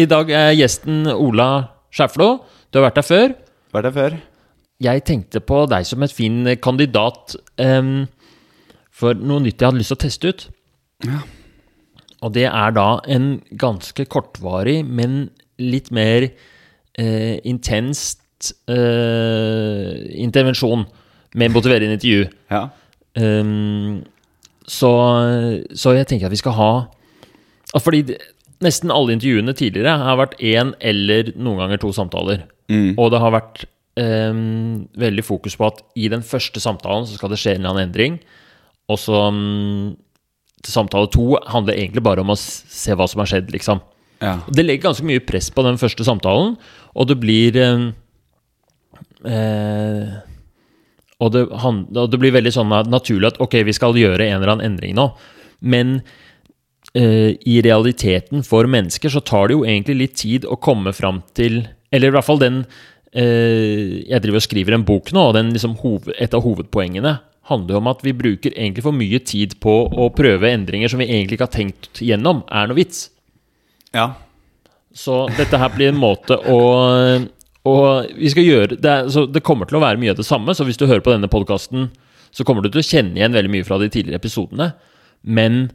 I dag er gjesten Ola Skjæflo. Du har vært her før. Vært her før? Jeg tenkte på deg som et fin kandidat um, for noe nytt jeg hadde lyst til å teste ut. Ja. Og det er da en ganske kortvarig, men litt mer eh, intenst eh, intervensjon med motiverende intervju. Ja. Um, så, så jeg tenker at vi skal ha Fordi nesten alle intervjuene tidligere har vært én eller noen ganger to samtaler. Mm. Og det har vært um, veldig fokus på at i den første samtalen så skal det skje en eller annen endring. Og så um, til samtale to handler egentlig bare om å se hva som har skjedd, liksom. ja. Det legger ganske mye press på den første samtalen, og det blir um, eh, og, det, og det blir veldig sånn naturlig at ok, vi skal gjøre en eller annen endring nå. Men i realiteten for mennesker så tar det jo egentlig litt tid å komme fram til Eller i hvert fall den eh, Jeg driver og skriver en bok nå, og den liksom hoved, et av hovedpoengene handler om at vi bruker egentlig for mye tid på å prøve endringer som vi egentlig ikke har tenkt gjennom, er noe vits. ja. Så dette her blir en måte å og vi skal gjøre det, er, så det kommer til å være mye av det samme, så hvis du hører på denne podkasten, så kommer du til å kjenne igjen veldig mye fra de tidligere episodene. Men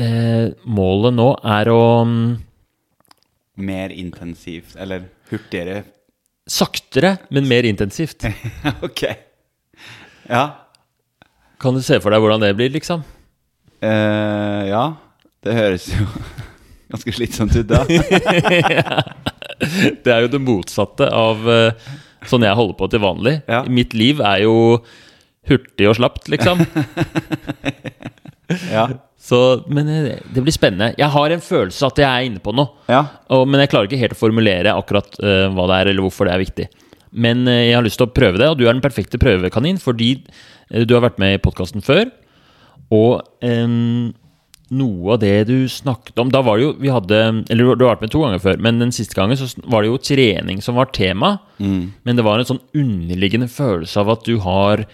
eh, målet nå er å mm, Mer intensivt, eller hurtigere. Saktere, men mer intensivt. ok. Ja. Kan du se for deg hvordan det blir, liksom? Eh, ja. Det høres jo ganske slitsomt ut, da. Det er jo det motsatte av eh, sånn jeg holder på til vanlig. Ja. Mitt liv er jo hurtig og slapt, liksom. Ja. Så, men eh, det blir spennende. Jeg har en følelse at jeg er inne på noe. Ja. Og, men jeg klarer ikke helt å formulere akkurat uh, hva det er, eller hvorfor det er viktig. Men uh, jeg har lyst til å prøve det, og du er den perfekte prøvekanin fordi uh, du har vært med i podkasten før. Og um, noe av det du snakket om Da var det jo vi hadde, Eller du har vært med to ganger før, men den siste gangen så var det jo trening som var tema. Men det var en sånn underliggende følelse av at du har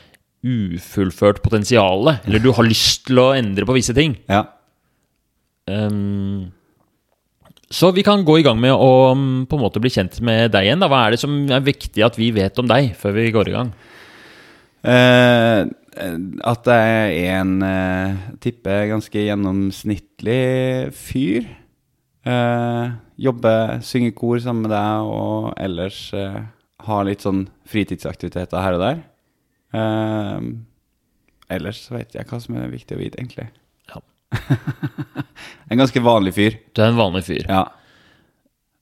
ufullført potensial, Eller du har lyst til å endre på visse ting. Ja. Um, så vi kan gå i gang med å mm, på en måte bli kjent med deg igjen. Da. Hva er det som er viktig at vi vet om deg før vi går i gang? Uh, at jeg er en uh, tipper ganske gjennomsnittlig fyr. Uh, jobber, synger kor sammen med deg, og ellers uh, har litt sånn fritidsaktiviteter her og der. Eh, ellers så vet jeg hva som er viktig å vite, egentlig. Ja. en ganske vanlig fyr. Du er en vanlig fyr. Ja.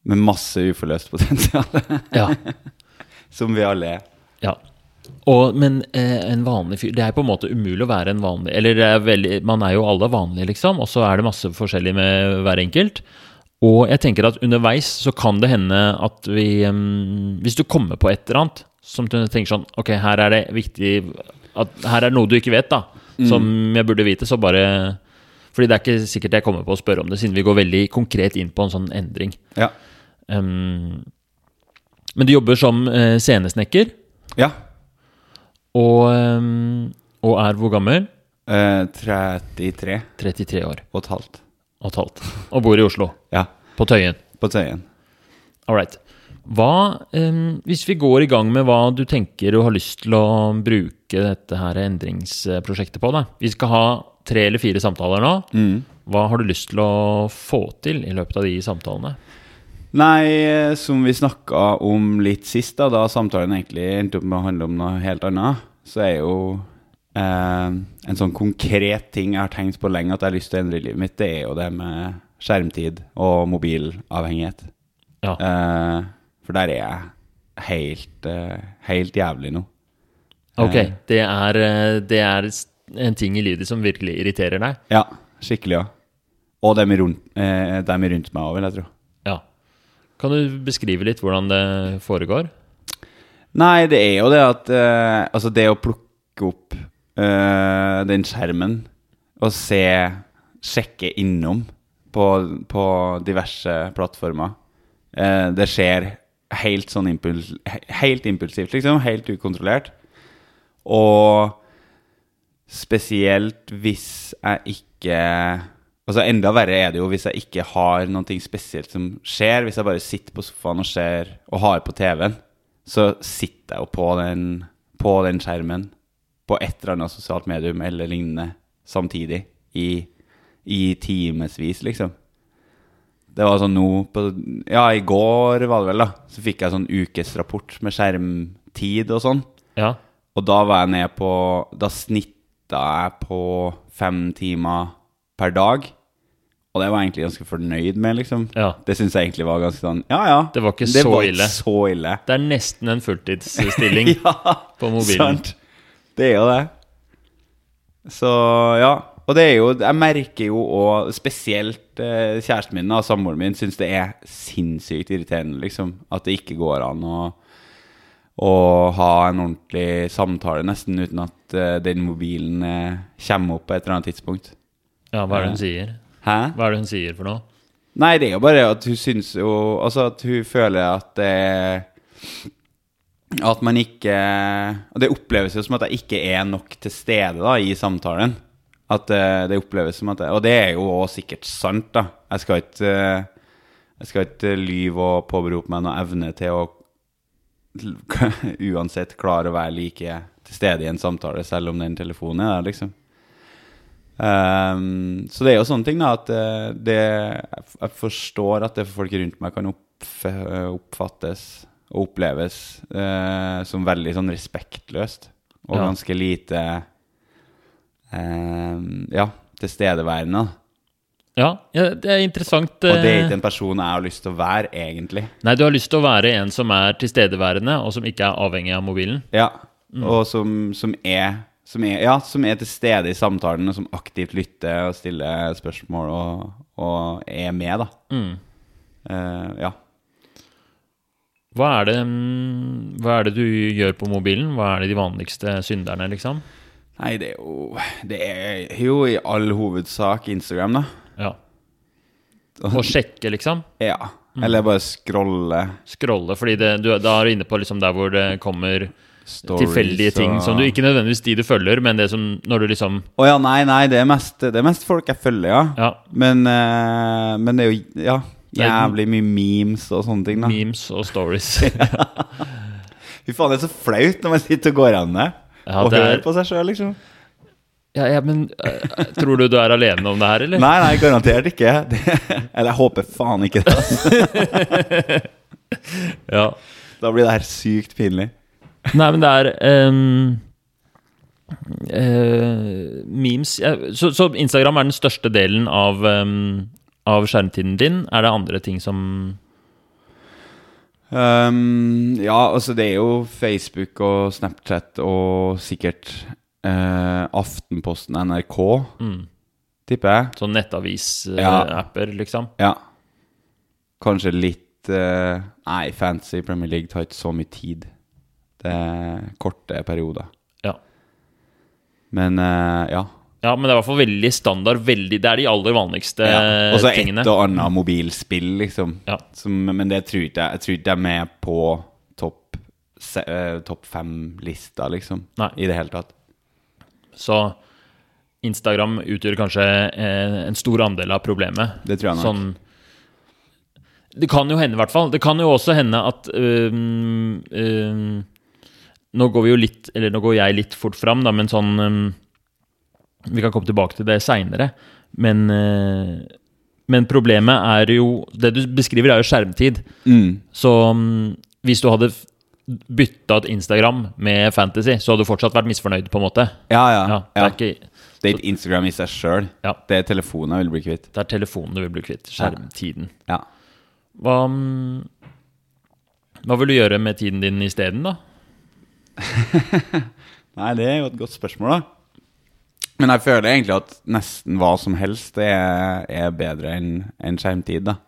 Med masse uforløst potensial. Ja. som vi alle er. ja. Og, men eh, en vanlig fyr Det er på en måte umulig å være en vanlig Eller det er veldig, man er jo alle vanlige, liksom, og så er det masse forskjellig med hver enkelt. Og jeg tenker at underveis så kan det hende at vi um, Hvis du kommer på et eller annet som du tenker sånn Ok, her er det viktig at, Her er noe du ikke vet, da. Som jeg burde vite, så bare Fordi det er ikke sikkert jeg kommer på å spørre om det, siden vi går veldig konkret inn på en sånn endring. Ja. Um, men du jobber som uh, scenesnekker, ja. og, um, og er hvor gammel? Uh, 33 33 år og et halvt. og et halvt. Og bor i Oslo, Ja. på Tøyen. På Tøyen. All right. Hva, eh, hvis vi går i gang med hva du tenker du har lyst til å bruke dette her endringsprosjektet på, da. Vi skal ha tre eller fire samtaler nå. Hva har du lyst til å få til i løpet av de samtalene? Nei, som vi snakka om litt sist, da, da samtalen egentlig endte opp med å handle om noe helt annet, så er jo eh, en sånn konkret ting jeg har tenkt på lenge at jeg har lyst til å endre livet mitt, det er jo det med skjermtid og mobilavhengighet. Ja. Eh, for der er jeg helt, eh, helt jævlig nå. Ok, det er, eh, det er en ting i livet som virkelig irriterer deg? Ja, skikkelig, ja. Og dem rundt, eh, dem rundt meg òg, vil jeg tro. Ja. Kan du beskrive litt hvordan det foregår? Nei, det er jo det at eh, Altså, det å plukke opp uh, den skjermen og se Sjekke innom på, på diverse plattformer. Eh, det skjer helt sånn impuls, helt impulsivt, liksom. Helt ukontrollert. Og spesielt hvis jeg ikke Altså Enda verre er det jo hvis jeg ikke har noe spesielt som skjer. Hvis jeg bare sitter på sofaen og ser og har på TV-en, så sitter jeg jo på den, på den skjermen på et eller annet sosialt medium eller lignende samtidig i, i timevis, liksom. Det var sånn nå på Ja, i går var det vel, da. Så fikk jeg sånn ukesrapport med skjermtid og sånn. Ja. Og da var jeg ned på Da snitta jeg på fem timer per dag. Og det var jeg egentlig ganske fornøyd med, liksom. Ja. Det syns jeg egentlig var ganske sånn Ja, ja. Det var ikke det så var ille. Så ille. Det er nesten en fulltidsstilling ja, på mobilen. sant. Det er jo det. Så ja. Og det er jo Jeg merker jo òg spesielt eh, kjæresten min og samboeren min syns det er sinnssykt irriterende, liksom. At det ikke går an å, å ha en ordentlig samtale nesten uten at eh, den mobilen eh, kommer opp på et eller annet tidspunkt. Ja, hva er det hun sier? Hæ? Hva er det hun sier for noe? Nei, det er jo bare at hun syns jo Altså at hun føler at det At man ikke Og det oppleves jo som at jeg ikke er nok til stede da i samtalen. At det, det oppleves som at det, Og det er jo også sikkert sant, da. Jeg skal ikke eh, Jeg skal ikke lyve og påberope meg noe evne til å uansett klare å være like til stede i en samtale, selv om den telefonen er der, liksom. Um, så det er jo sånne ting, da, at eh, det Jeg forstår at det for folk rundt meg kan oppf oppfattes og oppleves uh, som veldig sånn respektløst. Og Ja. ganske lite Ja, tilstedeværende. Ja, ja, det er interessant. Og det er eh, ikke en person jeg har lyst til å være, egentlig. Nei, du har lyst til å være en som er tilstedeværende, og som ikke er avhengig av mobilen. Ja, og som, som, er, som, er, ja, som er til stede i samtalen, og som aktivt lytter og stiller spørsmål og, og er med, da. Mm. Eh, ja. Hva er, det, mm, hva er det du gjør på mobilen? Hva er det de vanligste synderne, liksom? Nei, det er jo Det er jo i all hovedsak Instagram, da. Ja. Å sjekke, liksom? Ja. Eller bare scrolle Scrolle, fordi det, du, da er du inne på liksom der hvor det kommer stories tilfeldige ting og- som du ikke nødvendigvis de du følger, men det som når du liksom Å ja, nei, nei, det er, mest, det er mest folk jeg følger, ja. Ja, Men, uh, men det er jo ja, jævlig mye memes og sånne ting, da. memes og stories. Fy faen, det er så flaut når man sitter og går an det. Ja, og er- hører på seg sjøl, liksom. Ja, ja, men eh, tror du du er alene om det her, eller? Nei, nei, garantert ikke. Det, eller jeg håper faen ikke det. Ja. Da blir det her sykt pinlig. Nei, men det er um, uh, Memes så, så Instagram er den største delen av, um, av skjermtiden din. Er det andre ting som Um, ja, altså det er jo Facebook og Snapchat og sikkert eh, Aftenposten, NRK, mm, tipper jeg. Sånn nettavis-apper, liksom? Ja. Kanskje litt eh, Nei, fancy Premier League tar ikke så mye tid. Det er korte perioder. Ja. Men eh, ja. Ja, men det er i hvert fall veldig standard. Veldig, det er de aller vanligste ja. Og så et og annet mobilspill, liksom. Ja. Som, men det tror ikke jeg Jeg tror ikke jeg er med på topp eh, fem-lista, liksom. Nei. I det hele tatt. Så Instagram utgjør kanskje eh, en stor andel av problemet. Det tror jeg nok. Sånn Det kan jo hende, i hvert fall. Det kan jo også hende at øhm, øhm, Nå går vi jo litt Eller nå går jeg litt fort fram, da, men sånn øhm, Vi kan komme tilbake til det seinere. Men, øh, men problemet er jo Det du beskriver, er jo skjermtid. Mm. Så hvis du hadde bytta ut Instagram med Fantasy, så hadde du fortsatt vært misfornøyd, på en måte. Ja, ja. Ja, det er ikke Det er ikke Instagram i seg sjøl. Ja. Det er telefonen jeg vil bli kvitt. Det er telefonen du vil bli kvitt. Skjermtiden. Ja. Hva, mm, hva vil du gjøre med tiden din isteden, da? Nei, det er jo et godt spørsmål, da. Men jeg føler egentlig at nesten hva som helst er, er bedre enn en skjermtid, da.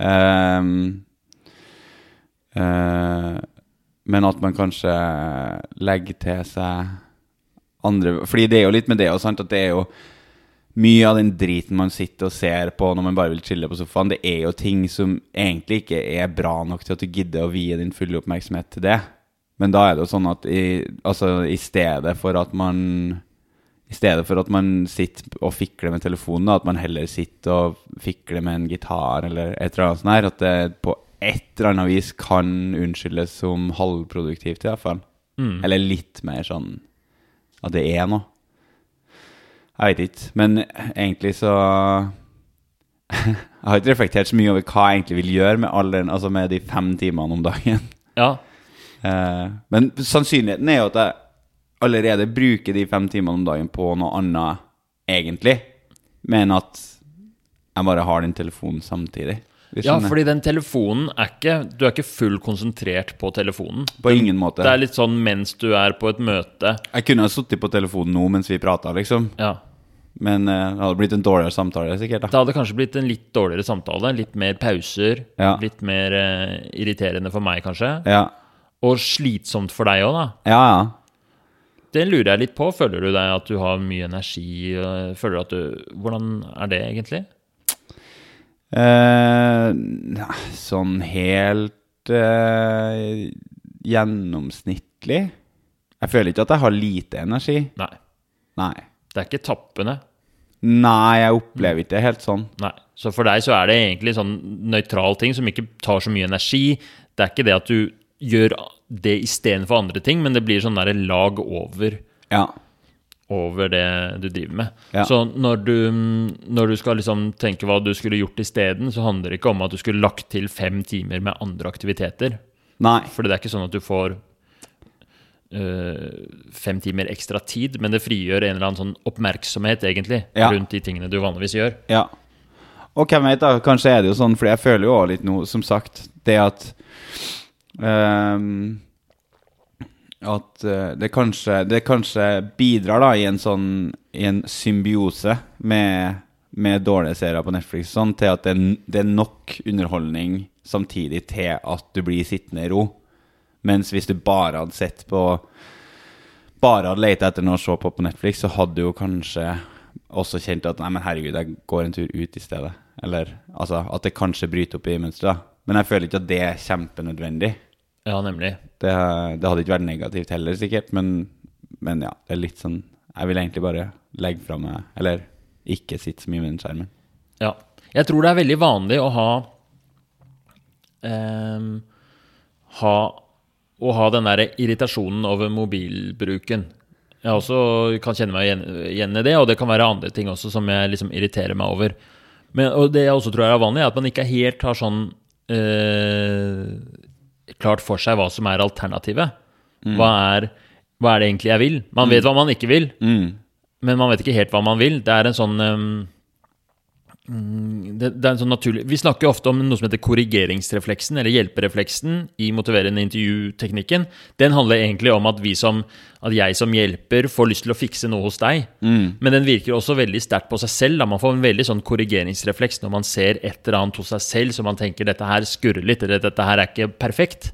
Um, uh, men at man kanskje legger til seg andre Fordi det er jo litt med det òg, sant, at det er jo mye av den driten man sitter og ser på når man bare vil chille på sofaen, det er jo ting som egentlig ikke er bra nok til at du gidder å vie din fulle oppmerksomhet til det. Men da er det jo sånn at i, altså, i stedet for at man I stedet for at man sitter og fikler med telefonen, at man heller sitter og fikler med en gitar eller et eller annet sånt her. At det på et eller annet vis kan unnskyldes som halvproduktivt, i hvert fall. Mm. Eller litt mer sånn at det er noe. Jeg vet ikke. Men egentlig så Jeg har ikke reflektert så mye over hva jeg egentlig vil gjøre med, alderen, altså med de fem timene om dagen. Ja. Eh, men sannsynligheten er jo at jeg allerede bruker de fem timene om dagen på noe annet, egentlig. Men at jeg bare har den telefonen samtidig. Ja, fordi den telefonen er ikke Du er ikke full konsentrert på telefonen. På ingen måte. Det er litt sånn mens du er på et møte. Jeg kunne ha sittet på telefonen nå mens vi prata, liksom. Ja. Men eh, det hadde blitt en dårligere samtale, sikkert. da Det hadde kanskje blitt en litt dårligere samtale. Litt mer pauser. Ja. Litt mer uh, irriterende for meg, kanskje. Ja, Og slitsomt for deg òg, da. ja. ja. Det lurer jeg litt på. Føler du deg at du har mye energi? Føler du at du Hvordan er det egentlig? Eh, sånn helt eh, gjennomsnittlig Jeg føler ikke at jeg har lite energi. Nei. Nei. Det er ikke tappende. Nei, jeg opplever ikke det helt sånn. Nei. Så for deg så er det egentlig sånn nøytral ting som ikke tar så mye energi. Det er ikke det at du gjør det istedenfor andre ting, men det blir sånn der lag over, Ja. over det du driver med. Ja. Så når du, når du skal liksom tenke hva du skulle gjort isteden, så handler det ikke om at du skulle lagt til fem timer med andre aktiviteter. Nei. For det er ikke sånn at du får øh, fem timer ekstra tid, men det frigjør en eller annen sånn oppmerksomhet egentlig Ja. rundt de tingene du vanligvis gjør. Ja. Og hvem vet, da. Kanskje er det jo sånn, for jeg føler jo også litt noe, som sagt, det at ehm, At eh, det kanskje, det kanskje bidrar da i en sånn I en symbiose med, med dårlige serier på Netflix sånn, til at det, det er nok underholdning samtidig til at du blir sittende i ro. Mens hvis du bare hadde sett på Bare hadde leita etter noe å se på på Netflix, så hadde du jo kanskje også kjent at Nei, men herregud, jeg går en tur ut i stedet. Eller altså at det kanskje bryter opp i mønsteret. Men jeg føler ikke at det er kjempenødvendig. Ja, nemlig. Det, det hadde ikke vært negativt heller, sikkert, men, men ja, det er litt sånn Jeg vil egentlig bare legge fra meg Eller ikke sitte så mye med den skjermen. Ja. Jeg tror det er veldig vanlig å ha ehm, ha, Å ha den der irritasjonen over mobilbruken. Jeg også kan kjenne meg igjen, igjen i det, og det kan være andre ting også som jeg liksom irriterer meg over. Men, og det jeg også tror er vanlig, er at man ikke helt har sånn eh, klart for seg hva som er alternativet. Hva, er, hva er det egentlig jeg vil? Man vet hva man ikke vil, Mm. men man vet ikke helt hva man vil. Det er en sånn mm, det, det er en sånn naturlig Vi snakker jo ofte om noe som heter korrigeringsrefleksen, eller hjelperefleksen, i motiverende intervjuteknikken. Den handler egentlig om at vi som At jeg som hjelper får lyst til å fikse noe hos deg. Men den virker også veldig sterkt på seg selv. Da. Man får en veldig sånn korrigeringsrefleks når man ser et eller annet hos seg selv så man tenker dette her skurrer litt, eller dette her er ikke perfekt.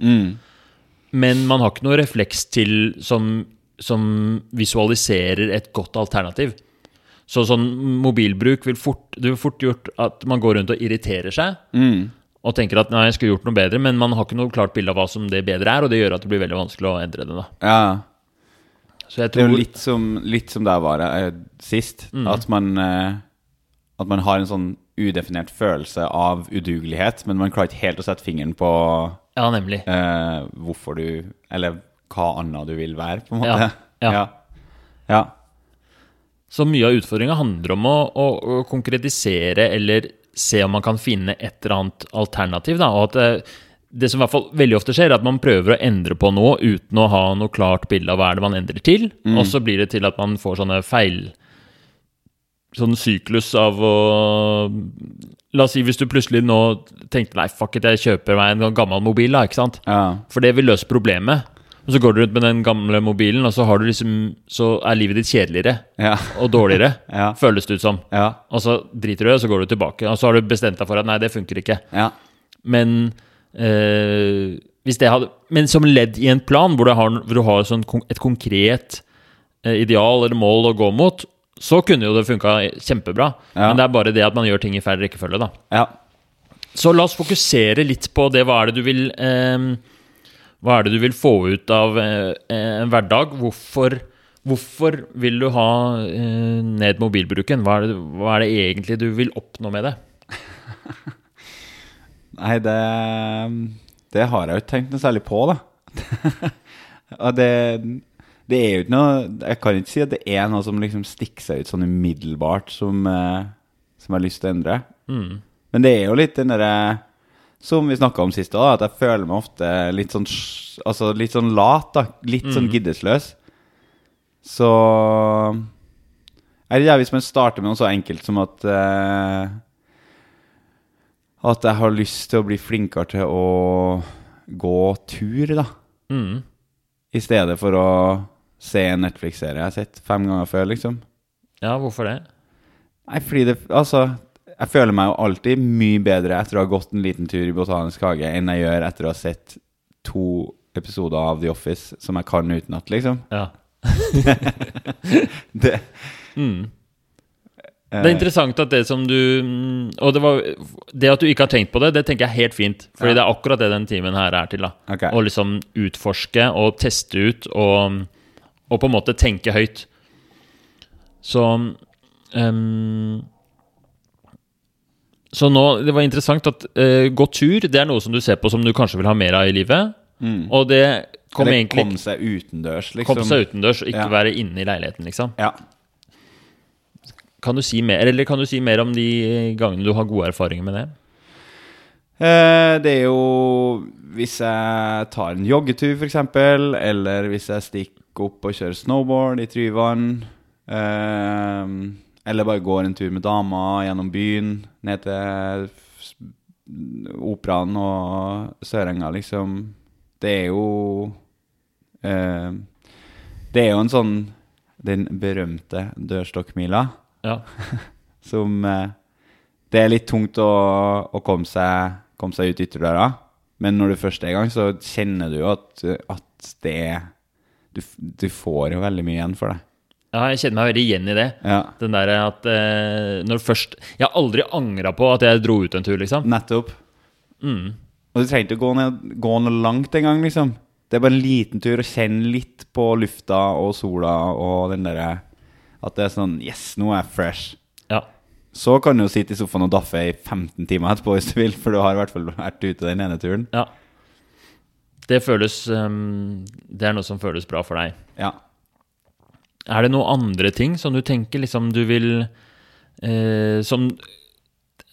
Men man har ikke noe refleks til som, som visualiserer et godt alternativ. Så sånn mobilbruk vil fort, det vil fort gjort at man går rundt og irriterer seg. Og tenker at nei, jeg skulle gjort noe bedre, men man har ikke noe klart bilde av hva som det bedre er, og det gjør at det blir veldig vanskelig å endre det. da. Ja. Så jeg Det er jo litt som, litt som der var det sist. At, man, eh, at man har en sånn udefinert følelse av udugelighet, men man klarer ikke helt å sette fingeren på Ja, nemlig. eh, hvorfor du Eller hva annet du vil være, på en Ja, måte. ja. ja. ja. Så mye av utfordringa handler om å, å, å konkretisere eller se om man kan finne et eller annet alternativ. Da. Og at det, det som i hvert fall veldig ofte skjer, er at man prøver å endre på noe uten å ha noe klart bilde av hva er det man endrer til. Og så blir det til at man får sånne feil Sånn syklus av å La oss si hvis du plutselig nå tenkte nei, fuck it, jeg kjøper meg en gammel mobil, da, ikke sant? ja. For det vil løse problemet. Og så går du rundt med den gamle mobilen, og så, har du liksom, så er livet ditt kjedeligere Ja. og dårligere, Ja. føles det ut som. Ja. Og så driter du i det, og så går du tilbake. Og så har du bestemt deg for at nei, det funker ikke. Ja. Men øh, hadde Men som ledd i en plan hvor du har, hvor du har sånn, et konkret eh, ideal eller mål å gå mot, så kunne jo det funka kjempebra. Men det er bare det at man gjør ting i feil rekkefølge, da. ja. Så la oss fokusere litt på det. Hva er det du vil eh, Hva er det du vil få ut av eh, en hverdag? Hvorfor, Hvorfor vil du ha eh, ned mobilbruken? Hva er, det, hva er det egentlig du vil oppnå med det? Nei, det Det har jeg jo ikke tenkt noe særlig på, da. Og det, det er jo ikke noe Jeg kan ikke si at det er noe som liksom stikker seg ut sånn umiddelbart som, eh, som jeg har lyst til å endre. Mm. Men det er jo litt den derre Som vi snakka om sist òg, at jeg føler meg ofte litt sånn Altså litt sånn lat, da. Litt sånn giddesløs. Så Er det det hvis man starter med noe så enkelt som at eh, At jeg har lyst til å bli flinkere til å gå tur, da. Mm. I stedet for å se en Netflix-serie jeg har sett fem ganger før, liksom. Ja, hvorfor det? Nei, fordi det Altså, jeg føler meg jo alltid mye bedre etter å ha gått en liten tur i Botanisk hage enn jeg gjør etter å ha sett to episoder av The Office som jeg kan utenat, liksom. Ja. Det, Mm. eh, Det er interessant at det som du mm, Og det, var, det at du ikke har tenkt på det, det tenker jeg er helt fint. Fordi Ja. det er akkurat det den timen her er til. da okay. Å liksom utforske og teste ut og, og på en måte tenke høyt. Så ehm, Så nå, det var interessant at uh, gå tur det er noe som du ser på som du kanskje vil ha mer av i livet. Mm. Og det kom Eller egentlig komme seg utendørs, liksom. Kom seg utendørs og ikke Ja. være inne i leiligheten, liksom. Ja. Kan du si mer Eller kan du si mer om de gangene du har gode erfaringer med det? Eh, det er jo hvis jeg tar en joggetur, f.eks., eller hvis jeg stikker opp og kjører snowboard i Tryvann, eh, eller bare går en tur med dama gjennom byen, ned til operaen og Sørenga, liksom. Det er jo eh, Det er jo en sånn Den berømte dørstokkmila Ja. som eh, Det er litt tungt å, å komme, seg, komme seg ut ytterdøra, men når du først er i gang, så kjenner du jo at, at det du, du får jo veldig mye igjen for det. Ja, jeg kjenner meg veldig igjen i det. Ja, Den der at eh, når først Jeg har aldri angra på at jeg dro ut en tur, liksom. nettopp. Mm. Og du trenger ikke å gå, ned, gå noe langt engang, liksom. Det er bare en liten tur, og kjenne litt på lufta og sola og den derre At det er sånn Yes, nå er jeg fresh. Ja. Så kan du jo sitte i sofaen og daffe i 15 timer etterpå hvis du vil, for du har i hvert fall vært ute den ene turen. ja. Det føles um, Det er noe som føles bra for deg. Ja. Er det noen andre ting som du tenker liksom du vil eh, Som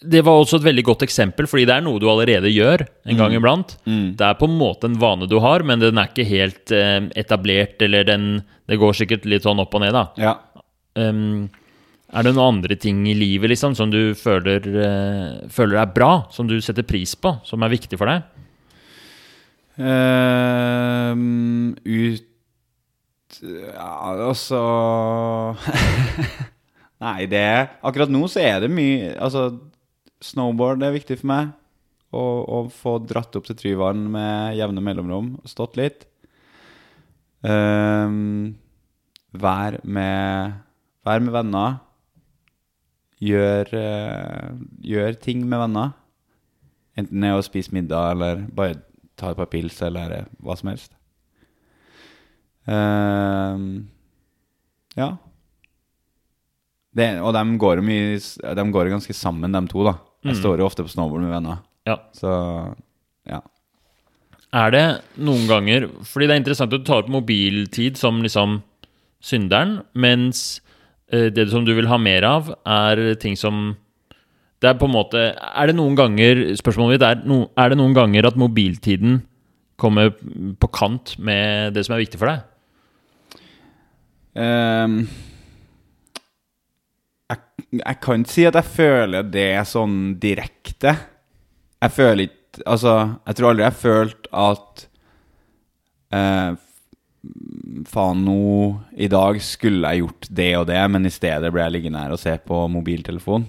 Det var også et veldig godt eksempel, fordi det er noe du allerede gjør en gang iblant. Mm. Det er på en måte en vane du har, men den er ikke helt eh, etablert, eller den Det går sikkert litt sånn opp og ned, da. Ja. Um, er det noen andre ting i livet liksom som du føler, uh, føler er bra, som du setter pris på, som er viktig for deg? Uh, ut Ja, altså Nei, det Akkurat nå så er det mye Altså, snowboard er viktig for meg. Å, få dratt opp til Tryvann med jevne mellomrom stått litt. Um, vær med Vær med venner. Gjør, uh, gjør ting med venner. Enten det er å spise middag, eller bare ta et par pils, eller eh, hva som helst. Ehm, ja. Det, og de går mye De går ganske sammen, de to, da. Jeg Mm. står jo ofte på snowboard med venner. Ja. Så ja. Er det noen ganger Fordi det er interessant at du tar opp mobiltid som liksom synderen, mens eh, det som du vil ha mer av, er ting som Det er på en måte Er det noen ganger Spørsmålet mitt er Er det noen ganger at mobiltiden kommer på kant med det som er viktig for deg? Ehm, jeg, jeg kan ikke si at jeg føler det sånn direkte. Jeg føler ikke Altså, jeg tror aldri jeg har følt at eh, Faen, nå i dag skulle jeg gjort det og det, men i stedet ble jeg liggende her og se på mobiltelefon.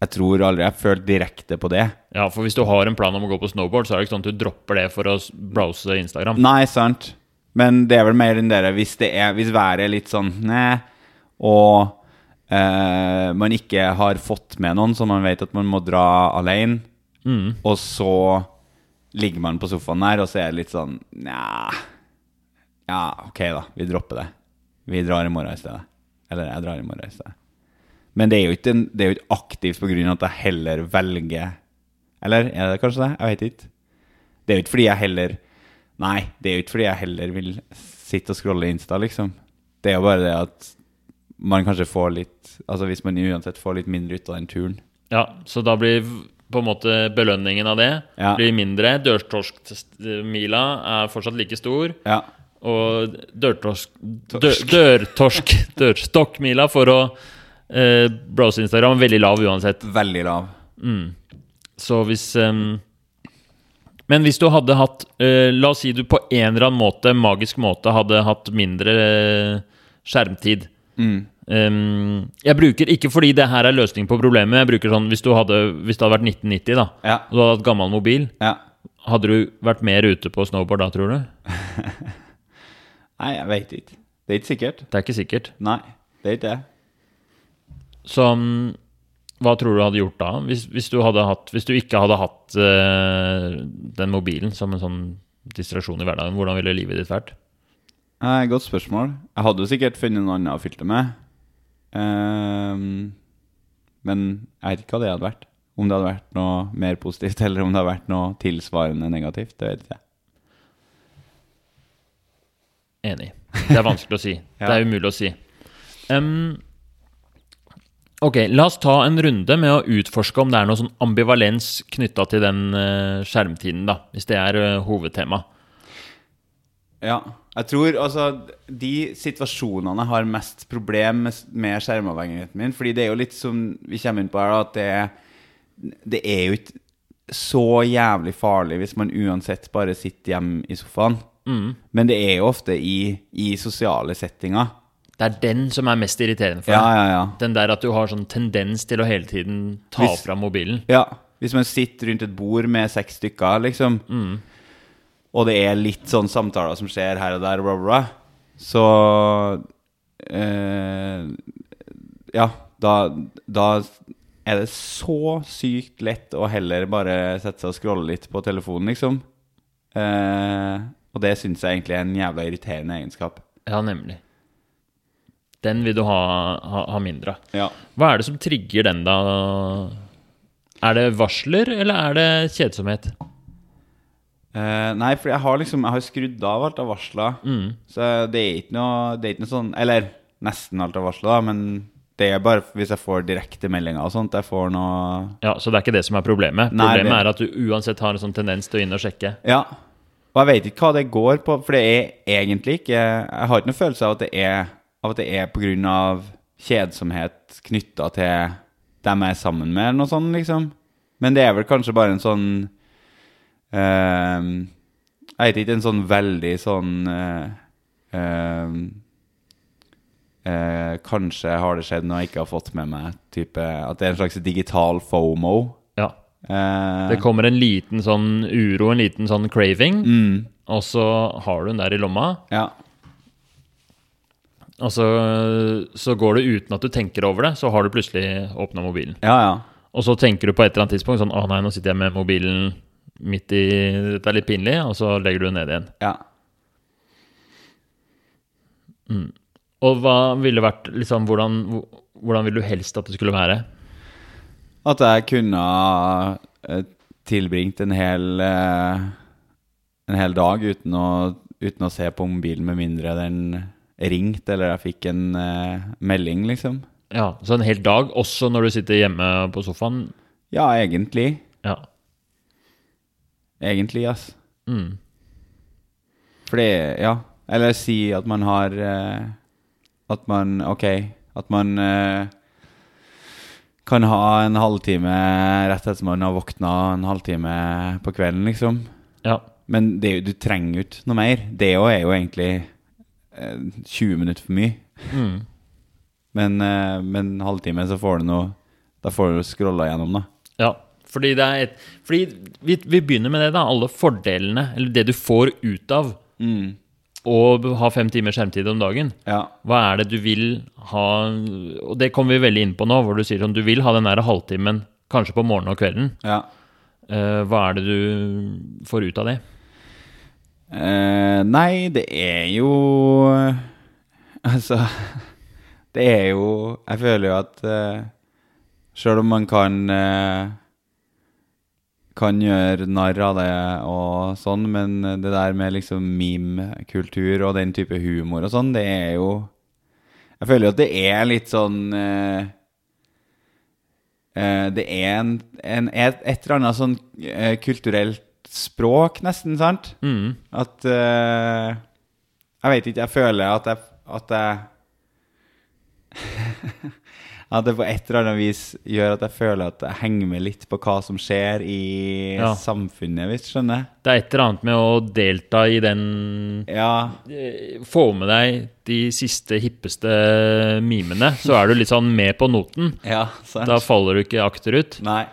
Jeg tror aldri jeg har følt direkte på det. Ja, for hvis du har en plan om å gå på snowboard, så er det ikke sånn at du dropper det for å browse Instagram. Nei, sant. Men det er vel mer enn dere hvis, det er, hvis været er litt sånn Nei, og eh, man ikke har fått med noen, så man vet at man må dra alene, Mm. og så ligger man på sofaen der, og så er det litt sånn Nja Ja, ok, da. Vi dropper det. vi drar i morgen i stedet. Eller jeg drar i morgen i stedet. Men det er jo ikke, det er jo ikke aktivt på grunn av at jeg heller velger Eller er det kanskje det? Jeg vet ikke. Det er jo ikke fordi jeg heller Nei, det er jo ikke fordi jeg heller vil sitte og scrolle Insta, liksom. Det er jo bare det at man kanskje får litt Altså hvis man uansett får litt mindre ut av den turen. Ja, så da blir på en måte belønningen av det Ja. blir mindre. Dørtorskmila er fortsatt like stor. Ja. Og dørtorsk, dør, dørtorsk Dørstokkmila for å eh, browse Instagram veldig lav uansett. Veldig lav. Så hvis ehm, Men hvis du hadde hatt eh, La oss si du på en eller annen måte, magisk måte, hadde hatt mindre eh, skjermtid. Ehm, jeg bruker ikke fordi det her er løsning på problemet. Jeg bruker sånn hvis, du hadde, hvis det hadde vært 1990, da, Ja. og du hadde hatt gammel mobil, Ja. hadde du vært mer ute på snowboard da, tror du? Nei, jeg vet ikke. Det er ikke sikkert. Det er ikke sikkert. Nei, det er ikke det. Så mm, hva tror du hadde gjort da? Hvis, hvis, du, hatt, hvis du ikke hadde hatt uh, den mobilen som en sånn distraksjon i hverdagen, hvordan ville livet ditt vært? Eh, godt spørsmål. Jeg hadde jo sikkert funnet noe annet å fylle det med. Um, men jeg vet ikke hva det hadde vært. Om det hadde vært noe mer positivt, eller om det hadde vært noe tilsvarende negativt. Det vet ikke jeg. Enig. Det er vanskelig å si. Ja. Det er umulig å si. Em, ok, la oss ta en runde med å utforske om det er noe sånn ambivalens knytta til den eh, skjermtiden, da. Hvis det er uh, hovedtema. Ja, jeg tror altså De situasjonene har mest problem med, med skjermavhengigheten min Fordi det er jo litt som vi kommer inn på her, at det, det er jo ikke så jævlig farlig hvis man uansett bare sitter hjemme i sofaen. Men det er jo ofte i, i sosiale settinger. Det er den som er mest irriterende for deg. ja, ja. Den der at du har sånn tendens til å hele tiden ta Hvis- fra mobilen. Ja, hvis man sitter rundt et bord med seks stykker, liksom, og det er litt sånn samtaler som skjer her og der, bla, bla, så eh, Ja, da, da er det så sykt lett å heller bare sette seg og scrolle litt på telefonen, liksom. Eh, og det syns jeg egentlig er en jævla irriterende egenskap. Ja, nemlig. Den vil du ha, ha, ha mindre av. Ja. Hva er det som trigger den, da? Er det varsler, eller er det kjedsomhet? Uh, nei, for jeg har liksom Jeg har skrudd av alt av varsler. Mm. Så det er ikke noe Det er ikke noe sånn Eller nesten alt av varsler, da, men det er bare hvis jeg får direkte meldinger og sånt. Jeg får noe Ja, Så det er ikke det som er problemet? Nei, Problemet det- er at du uansett har en sånn tendens til å inn og sjekke. Ja. Og jeg vet ikke hva det går på, for det er egentlig ikke Jeg har ikke noen følelse av at det er Av at det er av kjedsomhet knytta til dem jeg er sammen med, eller noe sånt, liksom. Men det er vel kanskje bare en sånn uh, Jeg vet ikke, en sånn veldig sånn uh, uh, Kanskje har det skjedd noe jeg ikke har fått med meg. Type, at det er en slags digital fomo. Ja. Eh, Det kommer en liten sånn uro, en liten sånn craving, mm, og så har du den der i lomma. ja. Og så, så går det uten at du tenker over det, så har du plutselig åpna mobilen. Ja, ja. Og så tenker du på et eller annet tidspunkt sånn Å nei, nå sitter jeg med mobilen midt i Dette er litt pinlig, og så legger du den ned igjen. ja. Og hva ville vært liksom Hvordan, hvordan ville du helst at det skulle være? At jeg kunne eh, tilbringt en hel eh, En hel dag uten å, uten å se på mobilen med mindre den ringte eller jeg fikk en eh, melding, liksom. Ja, Så en hel dag, også når du sitter hjemme på sofaen? Ja, egentlig. Ja. Egentlig, ass. Mm. Fordi, ja Eller si at man har eh, At man Ok, at man eh, kan ha en halvtime rett etter man har våkna en halvtime på kvelden, liksom. ja. Men det, du trenger jo ikke noe mer. Det òg er jo egentlig 20 minutter for mye. Mm. Men, eh, men en halvtime, så får du noe Da får du scrolla gjennom, da. Ja, fordi, det et, fordi vi, vi begynner med det, da. Alle fordelene, eller det du får ut av å ha fem timer skjermtid om dagen. Ja. Hva er det du vil ha Og det kommer vi veldig inn på nå, hvor du sier sånn Du vil ha den der halvtimen kanskje på morgenen og kvelden. ja. Eh, hva er det du får ut av det? Eh, nei, det er jo Altså Det er jo Jeg føler jo at uh, Sjøl om man kan uh, Kan gjøre narr av det og sånn, men det der med liksom meme-kultur og den type humor og sånn, det er jo Jeg føler jo at det er litt sånn uh, Det er en, en et, et, eller annet sånn kulturelt språk, nesten, sant? Mm. At Jeg vet ikke, jeg føler at jeg at jeg At det på et eller annet vis gjør at jeg føler at jeg henger med litt på hva som skjer i ja. samfunnet, hvis du skjønner? Det er et eller annet med å delta i den Ja. Eh, få med deg de siste, hippeste mimene, så er du litt sånn med på noten. Ja, sant. Da faller du ikke akterut. Nei.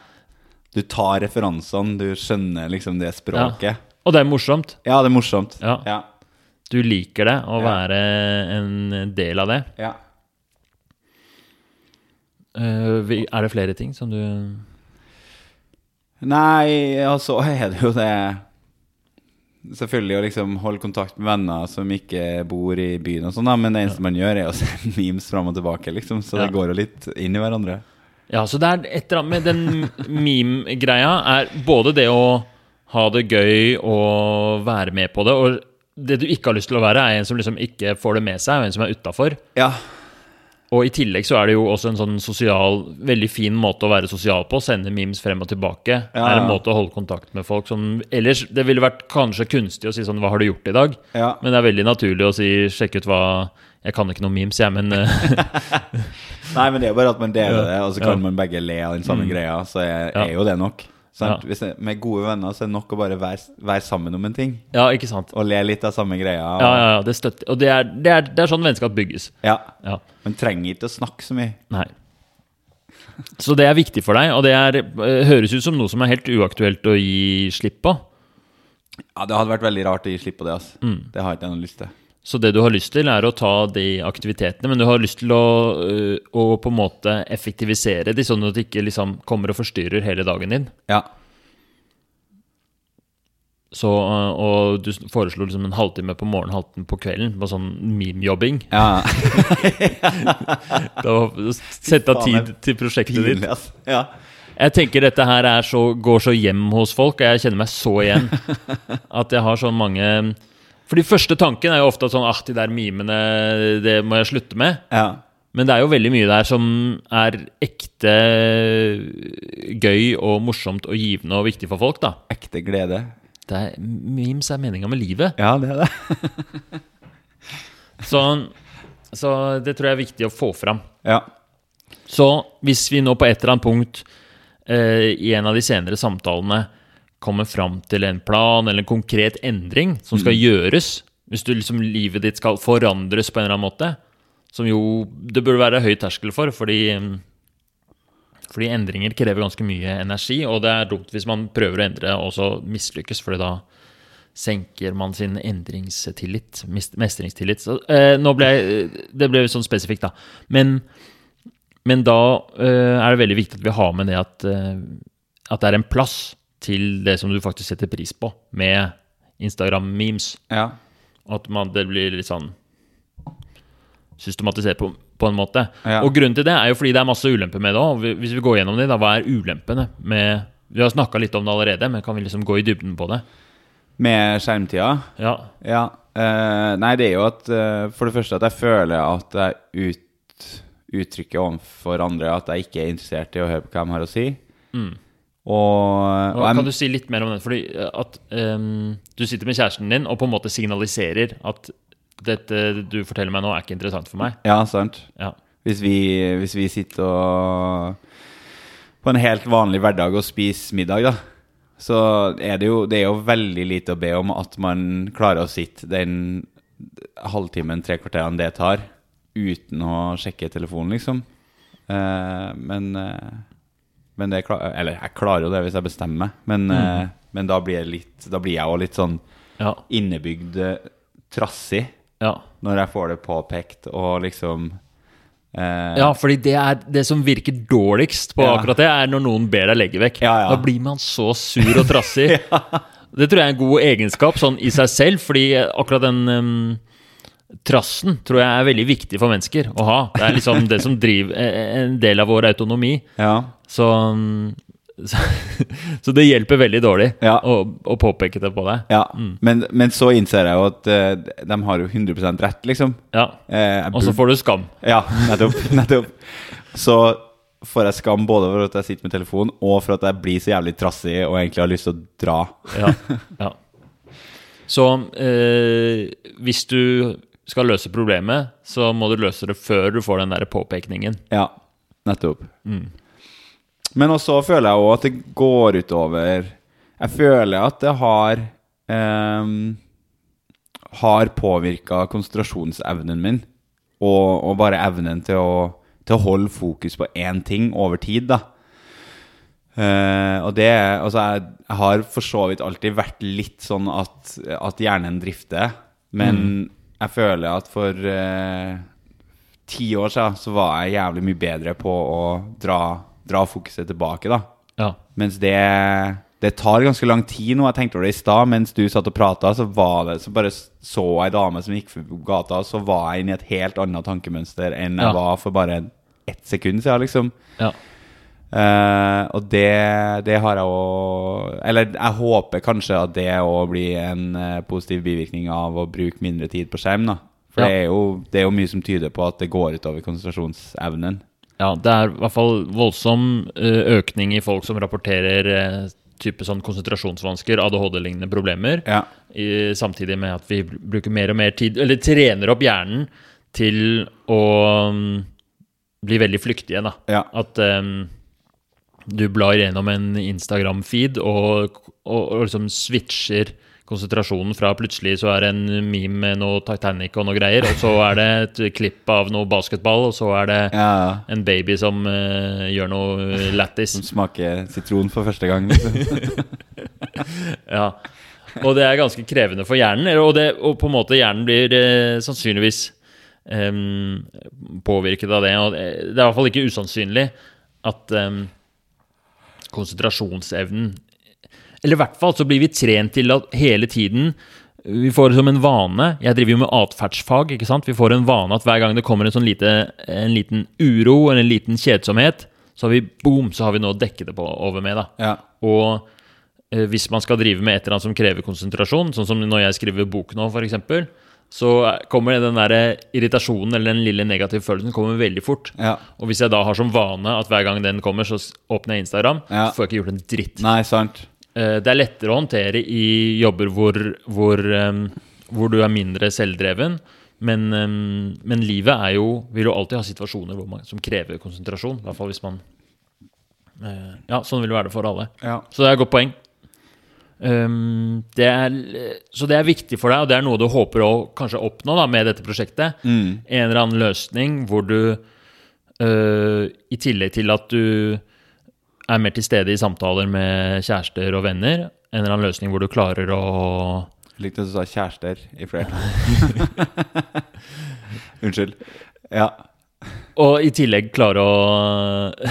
Du tar referansene, du skjønner liksom det språket. Ja. Og det er morsomt. Ja, det er morsomt. Ja. ja. Du liker det, å være en del av det. Ja. Uh, er det flere ting som du Nei, altså er det jo det Selvfølgelig å liksom holde kontakt med venner som ikke bor i byen, og sånn men det eneste man gjør, er å se memes fram og tilbake. liksom Så det går jo litt inn i hverandre. Ja, så det er et eller annet med den meme-greia er både det å ha det gøy og være med på det, og det du ikke har lyst til å være, er en som liksom ikke får det med seg, og en som er utafor. Ja. Og i tillegg så er det jo også en sånn sosial, veldig fin måte å være sosial på. Sende memes frem og tilbake. Ja, er en måte å holde kontakt med folk som Ellers det ville vært kanskje kunstig å si sånn Hva har du gjort i dag? Ja. Men det er veldig naturlig å si Sjekk ut hva Jeg kan ikke noen memes, jeg, men eh, Nei, men det er jo bare at man deler det, og så kan man begge le av den samme mm. greia. Så er, er jo det nok. Ja. Jeg, med gode venner så er det nok å bare være, være, sammen om en ting. Ja, ikke sant Og le litt av samme greia. Og... Ja, ja, ja, det støtter Og det er, det, er, det er, sånn vennskap bygges. Ja. ja. Men trenger ikke å snakke så mye. Nei. Så det er viktig for deg, og det er, eh, høres ut som noe som er helt uaktuelt å gi slipp på. Ja, det hadde vært veldig rart å gi slipp på det. Altså. Mm. Det har ikke jeg noe lyst til. Så det du har lyst til, er å ta de aktivitetene, men du har lyst til å, øh, å på en måte effektivisere de, sånn at de ikke liksom kommer og forstyrrer hele dagen din. Ja. Så, eh, og du foreslo liksom en halvtime på morgenen, halvtime på kvelden. På sånn meme-jobbing. Ja. Sette av tid til prosjektet ditt. Ja. Jeg tenker dette her så, går så hjem hos folk, og jeg kjenner meg så igjen. At jeg har så mange For de første tanken er jo ofte sånn Ah, de der mimene, det må jeg slutte med. Ja. Men det er jo veldig mye der som er ekte gøy og morsomt og givende og viktig for folk, da. Ekte glede. Det er, memes er meninga med livet. Ja, det er det. så, så, det tror jeg er viktig å få fram. Ja. Så hvis vi nå på et eller annet punkt eh, i en av de senere samtalene kommer fram til en plan eller en konkret endring som skal mm. gjøres, hvis du liksom livet ditt skal forandres på en eller annen måte, som jo det burde være høy terskel for, fordi fordi endringer krever ganske mye energi, og det er dumt hvis man prøver å endre og så mislykkes, fordi da senker man sin endringstillit, mestringstillit. Så, eh, nå ble Det ble sånn spesifikt, da. Men, men da eh, er det veldig viktig at vi har med det at, eh, at det er en plass til det som du faktisk setter pris på, med Instagram-memes. Ja. At man, det blir litt sånn systematisert på på en måte. Ja. Og grunnen til det er jo fordi det er masse ulemper med det òg. Hvis vi går gjennom det, da, hva er ulempene med Vi har snakka litt om det allerede, men kan vi liksom gå i dybden på det? Med skjermtida? Ja. ja. Uh, nei, det er jo at uh, For det første at jeg føler at jeg ut, uttrykker overfor andre at jeg ikke er interessert i å høre på hva de har å si. Mm. Og, og, Kan du si litt mer om det? Fordi at um, du sitter med kjæresten din og på en måte signaliserer at dette du forteller meg nå, er ikke interessant for meg. Ja, sant. Ja. Hvis, vi, hvis vi sitter og på en helt vanlig hverdag og spiser middag, da, så er det jo, det er jo veldig lite å be om at man klarer å sitte den halvtimen, tre kvarterene det tar, uten å sjekke telefonen, liksom. Uh, men, eh, men det klar, Eller jeg klarer jo det hvis jeg bestemmer meg, men, mm. eh, men da, blir litt, da, blir jeg jo litt sånn ja. innebygd eh, trassig. Ja. Når jeg får det påpekt og liksom eh, Ja, fordi det er det som virker dårligst på ja. akkurat det, er når noen ber deg legge vekk. Da blir man så sur og trassig. Det tror jeg er en god egenskap sånn i seg selv, fordi akkurat den um, trassen tror jeg er veldig viktig for mennesker å ha. Det er liksom det som driver eh, en del av vår autonomi. Ja. Så, mm, så, så det hjelper veldig dårlig Ja. å, å påpeke det på deg. ja. Men, men så innser jeg jo at uh, de har jo 100% rett, liksom. Ja. Eh, Og så får du skam. Ja, nettopp. nettopp. Så får jeg skam både for at jeg sitter med telefonen, og for at jeg blir så jævlig trassig og egentlig har lyst til å dra. Ja. ja. Så eh, hvis du skal løse problemet, så må du løse det før du får den der påpekningen. Ja, nettopp. Men også føler jeg òg at det går utover Jeg føler at det har um, Har påvirka konsentrasjonsevnen min. Og, og bare evnen til å, til å holde fokus på én ting over tid, da. Uh, og det Altså, jeg, jeg har for så vidt alltid vært litt sånn at, at hjernen drifter. Men jeg føler at for eh, ti år siden så var jeg jævlig mye bedre på å dra, dra fokuset tilbake, da. Ja. Mens det, det tar ganske lang tid nå. Jeg tenkte over det i stad. Mens du satt og prata, så, så bare så jeg ei dame som gikk forbi gata, så var jeg inne i et helt annet tankemønster enn jeg Ja. var for bare ett sekund siden, liksom. ja. Eh, og det, det har jeg òg Eller jeg håper kanskje at det òg blir en eh, positiv bivirkning av å bruke mindre tid på skjerm. da For Ja. det, er jo, det er jo mye som tyder på at det går utover konsentrasjonsevnen. Ja, det er i hvert fall voldsom eh, økning i folk som rapporterer type sånn konsentrasjonsvansker, ADHD-lignende problemer. Ja. I, samtidig med at vi bruker mer og mer tid, eller trener opp hjernen til å um, bli veldig flyktige. Da. Ja. At em, du blar gjennom en Instagram-feed og, og, og liksom switcher konsentrasjonen fra plutselig så er det en meme med noe Titanic og noe greier, og så er det et klipp av noe basketball, og så er det ja. en baby som uh, gjør noe lættis. Som smaker sitron for første gang. Liksom. Ja. Og det er ganske krevende for hjernen, og, det, og på en måte hjernen blir eh, sannsynligvis em, påvirket av det. Og det er i hvert fall ikke usannsynlig at em, konsentrasjonsevnen Eller i hvert fall så blir vi trent til at hele tiden vi får som en vane Jeg driver jo med atferdsfag. ikke sant? Vi får en vane at hver gang det kommer en sånn lite, en liten uro eller en liten kjedsomhet, så har vi boom, så har vi noe å dekke det på over med. da. Ja. Og eh, hvis man skal drive med et eller annet som krever konsentrasjon, sånn som når jeg skriver bok nå, f.eks., så kommer den der irritasjonen eller den lille negative følelsen kommer veldig fort. Ja. Og hvis jeg da har som vane at hver gang den kommer, så åpner jeg Instagram, Ja. får jeg ikke gjort en dritt. Nei, sant. Eh, Det er lettere å håndtere i jobber hvor, hvor, hvor du er mindre selvdreven. Men, men livet er jo, vil jo alltid ha situasjoner hvor man, som krever konsentrasjon. I hvert fall hvis man eh, Ja, sånn vil det være for alle. Ja. Så det er et godt poeng. Um, det er, så det er viktig for deg, og det er noe du håper å kanskje oppnå da, med dette prosjektet. Mm. En eller annen løsning hvor du, uh, i tillegg til at du er mer til stede i samtaler med kjærester og venner, en eller annen løsning hvor du klarer å Jeg likte at du sa kjærester i flertall. Unnskyld. Ja. Og i tillegg klare å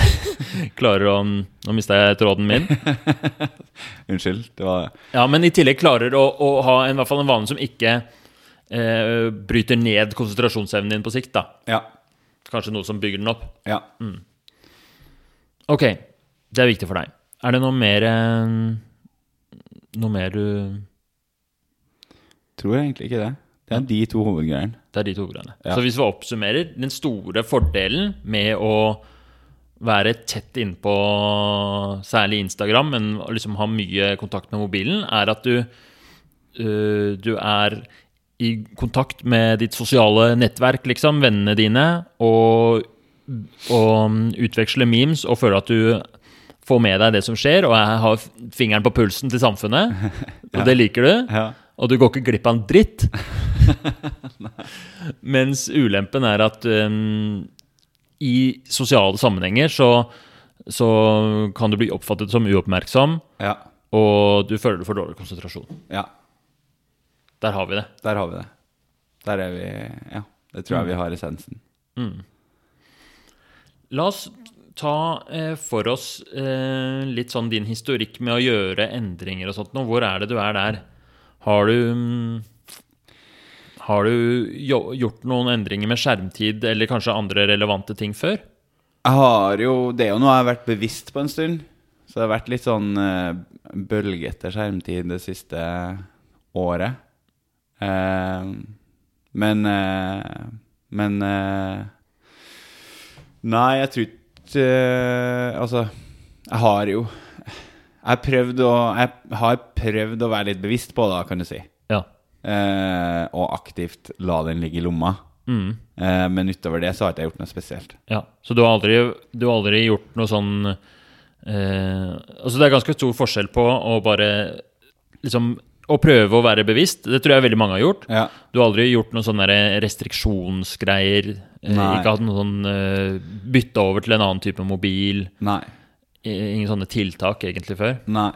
Klarer å Nå mista jeg tråden min. Unnskyld. Det var Ja, men i tillegg klarer å, å ha en, i hvert fall en vane som ikke eh, bryter ned konsentrasjonsevnen din på sikt. da. Ja. Kanskje noe som bygger den opp. Ja. Ok, det er viktig for deg. Er det noe mer eh, Noe mer du Tror egentlig ikke det. Det er de to hovedgreiene. Det er de to hovedgreiene. Ja. Så hvis vi oppsummerer Den store fordelen med å være tett innpå særlig Instagram, men liksom ha mye kontakt med mobilen, er at du, øh, du er i kontakt med ditt sosiale nettverk, liksom, vennene dine, og, og utveksler memes og føler at du får med deg det som skjer, og jeg har fingeren på pulsen til samfunnet, og det liker du. Ja. Og du går ikke glipp av en dritt. Mens ulempen er at um, i sosiale sammenhenger så, så kan du bli oppfattet som uoppmerksom, Ja. og du føler du får dårlig konsentrasjon. ja. Der har vi det. Der har vi det. Der er vi Ja. Det tror jeg vi har essensen. La oss ta eh, for oss eh, litt sånn din historikk med å gjøre endringer og sånt nå. Hvor er det du er der? Har du Har du jo, gjort noen endringer med skjermtid eller kanskje andre relevante ting før? Jeg har jo Det er jo noe jeg har vært bevisst på en stund. Så det har vært litt sånn uh, bølgete skjermtid det siste året. Uh, men uh, Men Nei, jeg tror ikke Altså, jeg har jo Jeg prøvd å Jeg har prøvd å være litt bevisst på det, kan du si. Ja. Eh, og aktivt la den ligge i lomma. Mm. Eh, men utover det så har ikke jeg gjort noe spesielt. ja. Så du har aldri, du har aldri gjort noe sånn eh, Altså, det er ganske stor forskjell på å bare liksom Å prøve å være bevisst. Det tror jeg veldig mange har gjort. Ja. Du har aldri gjort noen sånne restriksjonsgreier. Eh, Nei. ikke hatt noe sånn uh, bytte over til en annen type mobil. Nei. Ingen sånne tiltak egentlig før. Nei.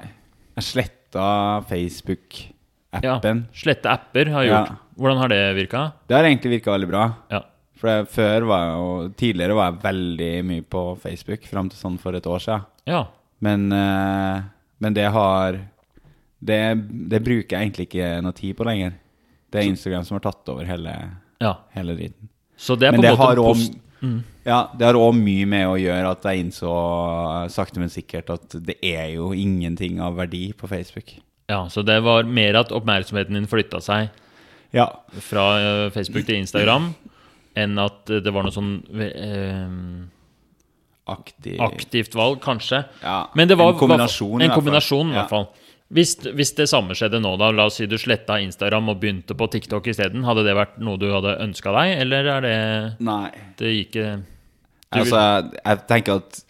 Jeg sletta Facebook-appen. Ja, Slette apper har jeg Ja. gjort. Hvordan har det virka? Det har egentlig virka veldig bra. Ja. For før var jeg jo Tidligere var jeg veldig mye på Facebook, fram til sånn for et år siden. ja. Men, eh, men det har det, det bruker jeg egentlig ikke noe tid på lenger. Det er Instagram som har tatt over hele, ja. hele driten. Så det er på en måte post... òg ja, det har også mye med å gjøre at jeg innså sakte, men sikkert at det er jo ingenting av verdi på Facebook. Ja, så det var mer at oppmerksomheten din flytta seg Ja. fra eh, Facebook til Instagram, enn at det var noe sånn eh, Aktiv aktivt valg, kanskje. Ja, Men det var en kombinasjon. En kombinasjon, i hvert fall. Hvis, hvis det samme skjedde nå, da, la oss si du sletta Instagram og begynte på TikTok isteden, hadde det vært noe du hadde ønska deg, eller er det Nei. Det gikk Altså, jeg tenker at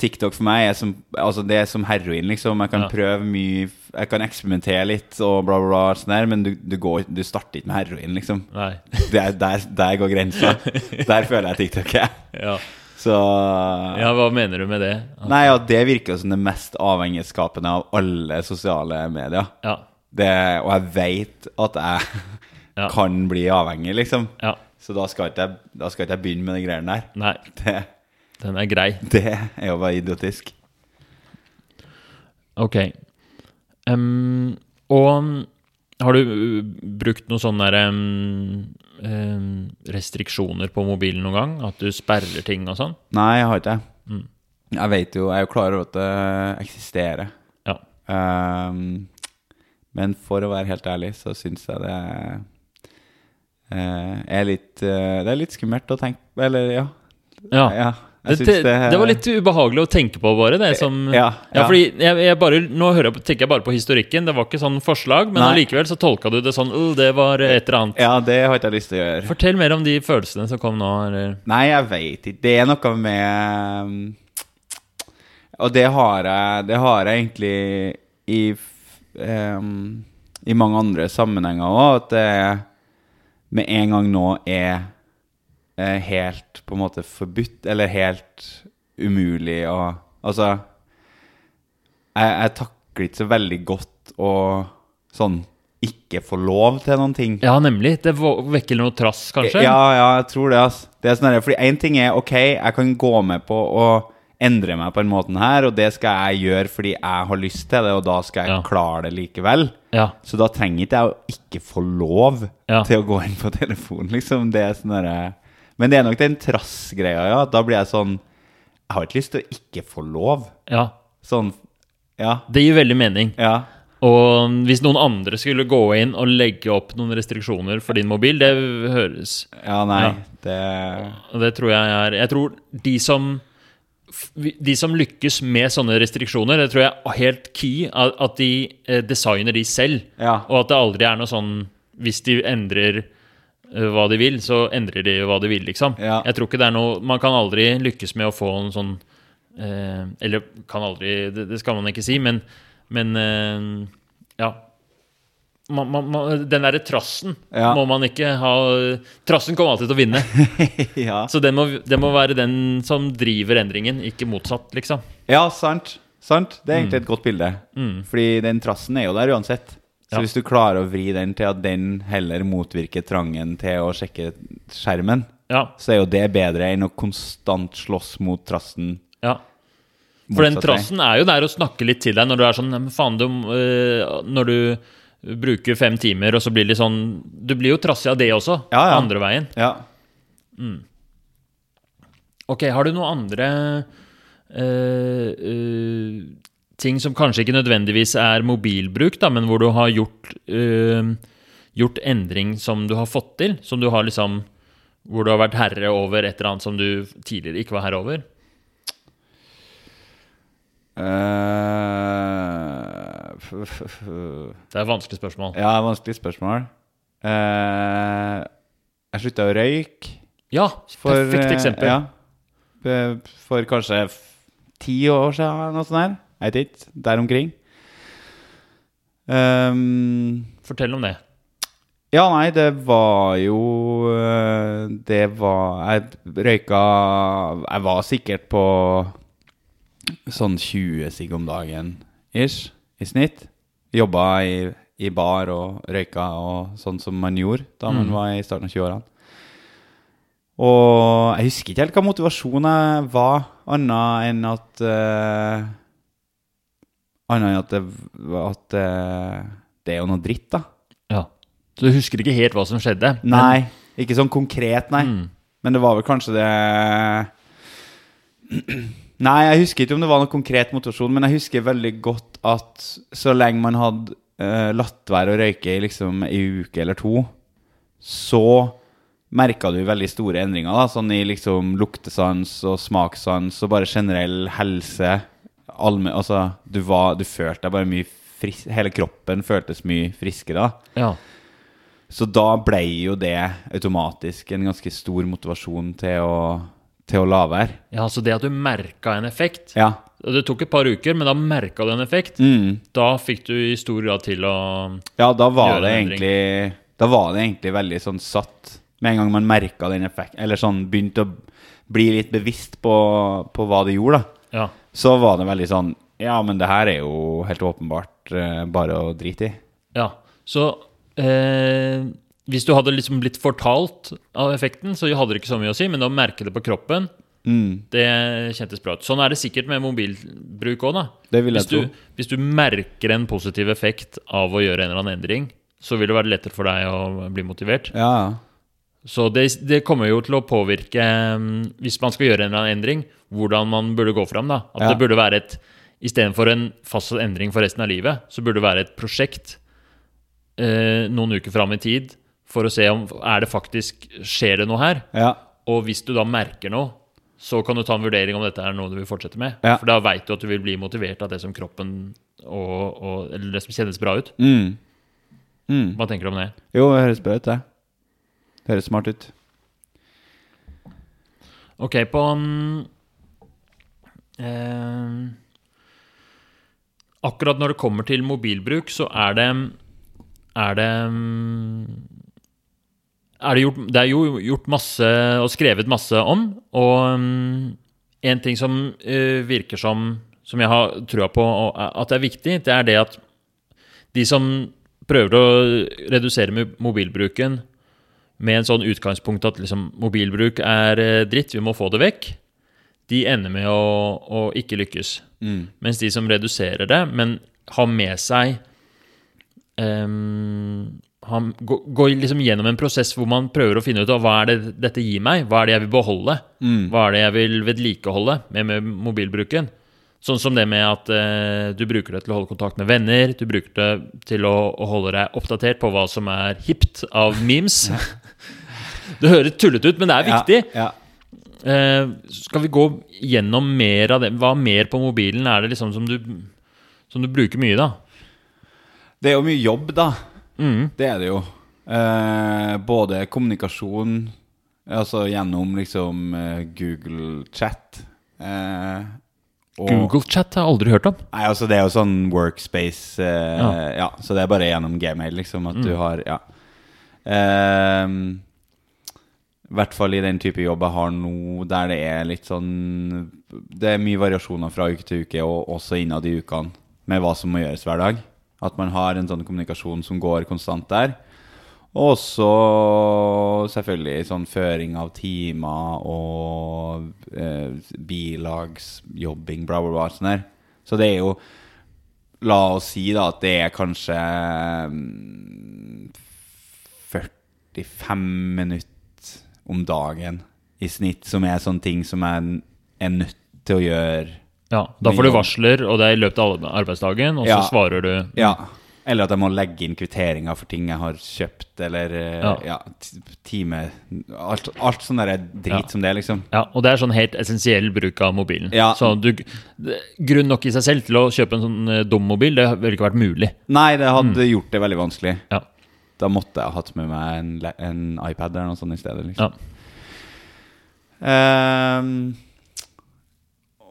TikTok for meg er som, altså det er som heroin, liksom. Jeg kan Ja. prøve mye Jeg kan eksperimentere litt og bla, bla, bla, sånn der, men du, du, går, du starter ikke med heroin, liksom. Nei. Det er, der, der går grensa. Der føler jeg TikTok er. Ja. Så ja, hva mener du med det? Nei, ja, det virker som det mest avhengighetsskapende av alle sosiale medier. Ja. Det, og jeg veit at jeg Ja. kan bli avhengig, liksom. ja. Så da skal ikke jeg, da skal ikke jeg begynne med de greiene der. Nei, Det, den er grei. det er jo bare idiotisk. Ok. Um, og har du brukt noen sånne der, em, em, restriksjoner på mobilen noen gang? At du sperrer ting og sånn? Nei, jeg har ikke det. Mm. Jeg vet jo, jeg er jo klar over at det eksisterer. Ja. Um, men for å være helt ærlig, så syns jeg det eh, er litt eh, Det er litt skummelt å tenke Eller, ja. ja. ja Det, syns det, var litt ubehagelig å tenke på, bare. Det som, Ja, ja, ja. fordi jeg, jeg bare, Nå hører jeg tenker jeg bare på historikken. Det var ikke sånn forslag, men allikevel så tolka du det sånn uh, Det var et eller annet. Ja, det har ikke jeg lyst til å gjøre. Fortell mer om de følelsene som kom nå. Eller? Nei, jeg veit ikke. Det er noe med um, Og det har jeg, det har jeg egentlig i um, I mange andre sammenhenger òg, at det med en gang nå er helt på en måte forbudt, eller helt umulig å Altså jeg, jeg takler ikke så veldig godt å sånn ikke få lov til noen ting. Ja, nemlig. Det vekker noe trass, kanskje? Ja, ja, jeg tror det. ass. Det er sånn fordi én ting er ok, jeg kan gå med på å endre meg på den måten her, og det skal jeg gjøre fordi jeg har lyst til det, og da skal jeg Ja. klare det likevel. Ja. Så da trenger ikke jeg å ikke få lov Ja. til å gå inn på telefonen, liksom. Det er sånn derre Men det er nok den trassgreia, ja. Da blir jeg sånn Jeg har ikke lyst til å ikke få lov. ja. Sånn Ja. Det gir veldig mening. Ja. Og hvis noen andre skulle gå inn og legge opp noen restriksjoner for din mobil, det høres Ja, nei. Ja. Det det tror jeg er Jeg tror de som de som lykkes med sånne restriksjoner, det tror jeg er helt key. At de eh, designer de selv. Ja. Og at det aldri er noe sånn Hvis de endrer hva de vil, så endrer de hva de vil, liksom. Ja. Jeg tror ikke det er noe Man kan aldri lykkes med å få en sånn eh, Eller kan aldri Det, det skal man ikke si, men, men eh, Ja. Man, man, man, den derre trassen Ja. må man ikke ha Trassen kommer alltid til å vinne. ja. Så det må, det må være den som driver endringen, ikke motsatt, liksom. Ja, sant. sant. Det er egentlig et godt bilde. Mm. Fordi den trassen er jo der uansett. Så Ja. hvis du klarer å vri den til at den heller motvirker trangen til å sjekke skjermen, Ja. så er jo det bedre enn å konstant slåss mot trassen. ja. For den trassen er jo der å snakke litt til deg når du er sånn faen, du, øh, Når du bruker fem timer, og så blir det sånn Du blir jo trassig av det også, Ja, ja. andre veien. Ja. Ok, har du noen andre eh, eh, ting som kanskje ikke nødvendigvis er mobilbruk, da, men hvor du har gjort, øh, gjort endring som du har fått til? Som du har liksom Hvor du har vært herre over et eller annet som du tidligere ikke var herre over? F- Det er et vanskelig spørsmål. ja, vanskelig spørsmål. Uh, jeg slutta å røyke. Ja, perfekt eksempel. Ja, for kanskje ti år siden, eller noe sånt der. Jeg vet ikke. Der omkring. Um, Fortell om det. ja, nei, det var jo eh, Det var Jeg røyka Jeg var sikkert på sånn 20 sigg om dagen ish, i snitt. Jobba i, i bar og røyka og sånn som man gjorde da man Mm. var i starten av 20-årene. Og jeg husker ikke helt hva motivasjonen var, annet enn at uh, Annet enn at det, at det, det er jo noe dritt, da. Ja. Så du husker ikke helt hva som skjedde? men- Nei, ikke sånn konkret, nei. Mm. Men det var vel kanskje det Nei, jeg husker ikke om det var noe konkret motivasjon, men jeg husker veldig godt at så lenge man hadde uh, latt være å røyke i liksom ei uke eller to, så merka du veldig store endringer, da, sånn i liksom luktesans og smakssans og bare generell helse. Allme, altså, du, var, du følte deg bare mye frisk Hele kroppen føltes mye friskere. da. Ja. Så da ble jo det automatisk en ganske stor motivasjon til å, til å la være. ja, så det at du merka en effekt Ja. Det tok et par uker, men da merka du en effekt. Mm. Da fikk du i stor grad til å Ja, da var det egentlig Da var det egentlig veldig sånn satt Med en gang man merka den effekten, eller sånn begynte å bli litt bevisst på, på hva det gjorde, da, Ja. Så var det veldig sånn Ja, men det her er jo helt åpenbart eh, bare å drite i. ja. Så eh, hvis du hadde liksom blitt fortalt av effekten, så hadde det ikke så mye å si, men å merke det på kroppen, Mm. det kjentes bra ut. Sånn er det sikkert med mobilbruk òg, da. Det vil jeg Hvis du, tro. hvis du merker en positiv effekt av å gjøre en eller annen endring, så vil det være lettere for deg å bli motivert. Ja, ja. Så det, det kommer jo til å påvirke, mm, hvis man skal gjøre en eller annen endring, hvordan man burde gå fram. da. At Ja. det burde være et Istedenfor en fast endring for resten av livet, så burde det være et prosjekt eh, noen uker fram i tid for å se om er det faktisk skjer det noe her. ja. Og hvis du da merker noe, så kan du ta en vurdering om dette er noe du vil fortsette med. Ja. For da veit du at du vil bli motivert av det som kroppen og, og Eller det som kjennes bra ut. Mm. Mm. Hva tenker du om det? Jo, det høres bra ut, det. Det høres smart ut. Ok, på um, eh, Akkurat når det kommer til mobilbruk, så er det Er det er det, gjort, det er jo gjort masse og skrevet masse om. Og um, en ting som uh, virker som Som jeg har trua på at er viktig, det er det at de som prøver å redusere mobilbruken med en sånn utgangspunkt at liksom, mobilbruk er eh, dritt, vi må få det vekk, de ender med å, å ikke lykkes. Mm. Mens de som reduserer det, men har med seg um, har, gå- Går liksom gjennom en prosess hvor man prøver å finne ut av hva er det dette gir meg, hva er det jeg vil beholde, Mm. hva er det jeg vil vedlikeholde med, med mobilbruken. Sånn som det med at eh, du bruker det til å holde kontakt med venner, du bruker det til å, å holde deg oppdatert på hva som er hipt av memes. det høres tullete ut, men det er viktig. Ja, Eh, skal vi gå gjennom mer av det? Hva mer på mobilen er det liksom som du, som du bruker mye, da? Det er jo mye jobb, da. Mm. Det er det jo. Eh, både kommunikasjon, altså gjennom liksom eh, Google Chat eh, og- Google Chat har jeg aldri hørt om. Nei, altså det er jo sånn workspace eh, Ja. ja. Så det er bare gjennom Gmail, liksom, at du Mm. har Ja. Ehm, I hvert fall i den type jobb jeg har nå, der det er litt sånn Det er mye variasjoner fra uke til uke, og også innad i ukene, med hva som må gjøres hver dag. At man har en sånn kommunikasjon som går konstant der. Og også selvfølgelig sånn føring av timer og eh, bilagsjobbing, bla, bla, bla. Sånn der. Så det er jo La oss si da at det er kanskje mm, 45 minutter om dagen i snitt, som er sånne ting som jeg er nødt til å gjøre. Ja, Da får du varsler, og det er i løpet av arbeidsdagen, og så Ja. svarer du Ja. Eller at jeg må legge inn kvitteringer for ting jeg har kjøpt, eller eh, Ja. ja, time Alt, alt sånn der drit Ja. som det, liksom. Ja, og det er sånn helt essensiell bruk av mobilen. Ja. Så du, grunn nok i seg selv til å kjøpe en sånn eh, dum mobil, det ville ikke vært mulig. Nei, det hadde gjort det veldig vanskelig. Ja. Da måtte jeg ha hatt med meg en, en iPad eller noe sånt i stedet. liksom ja. Ehm,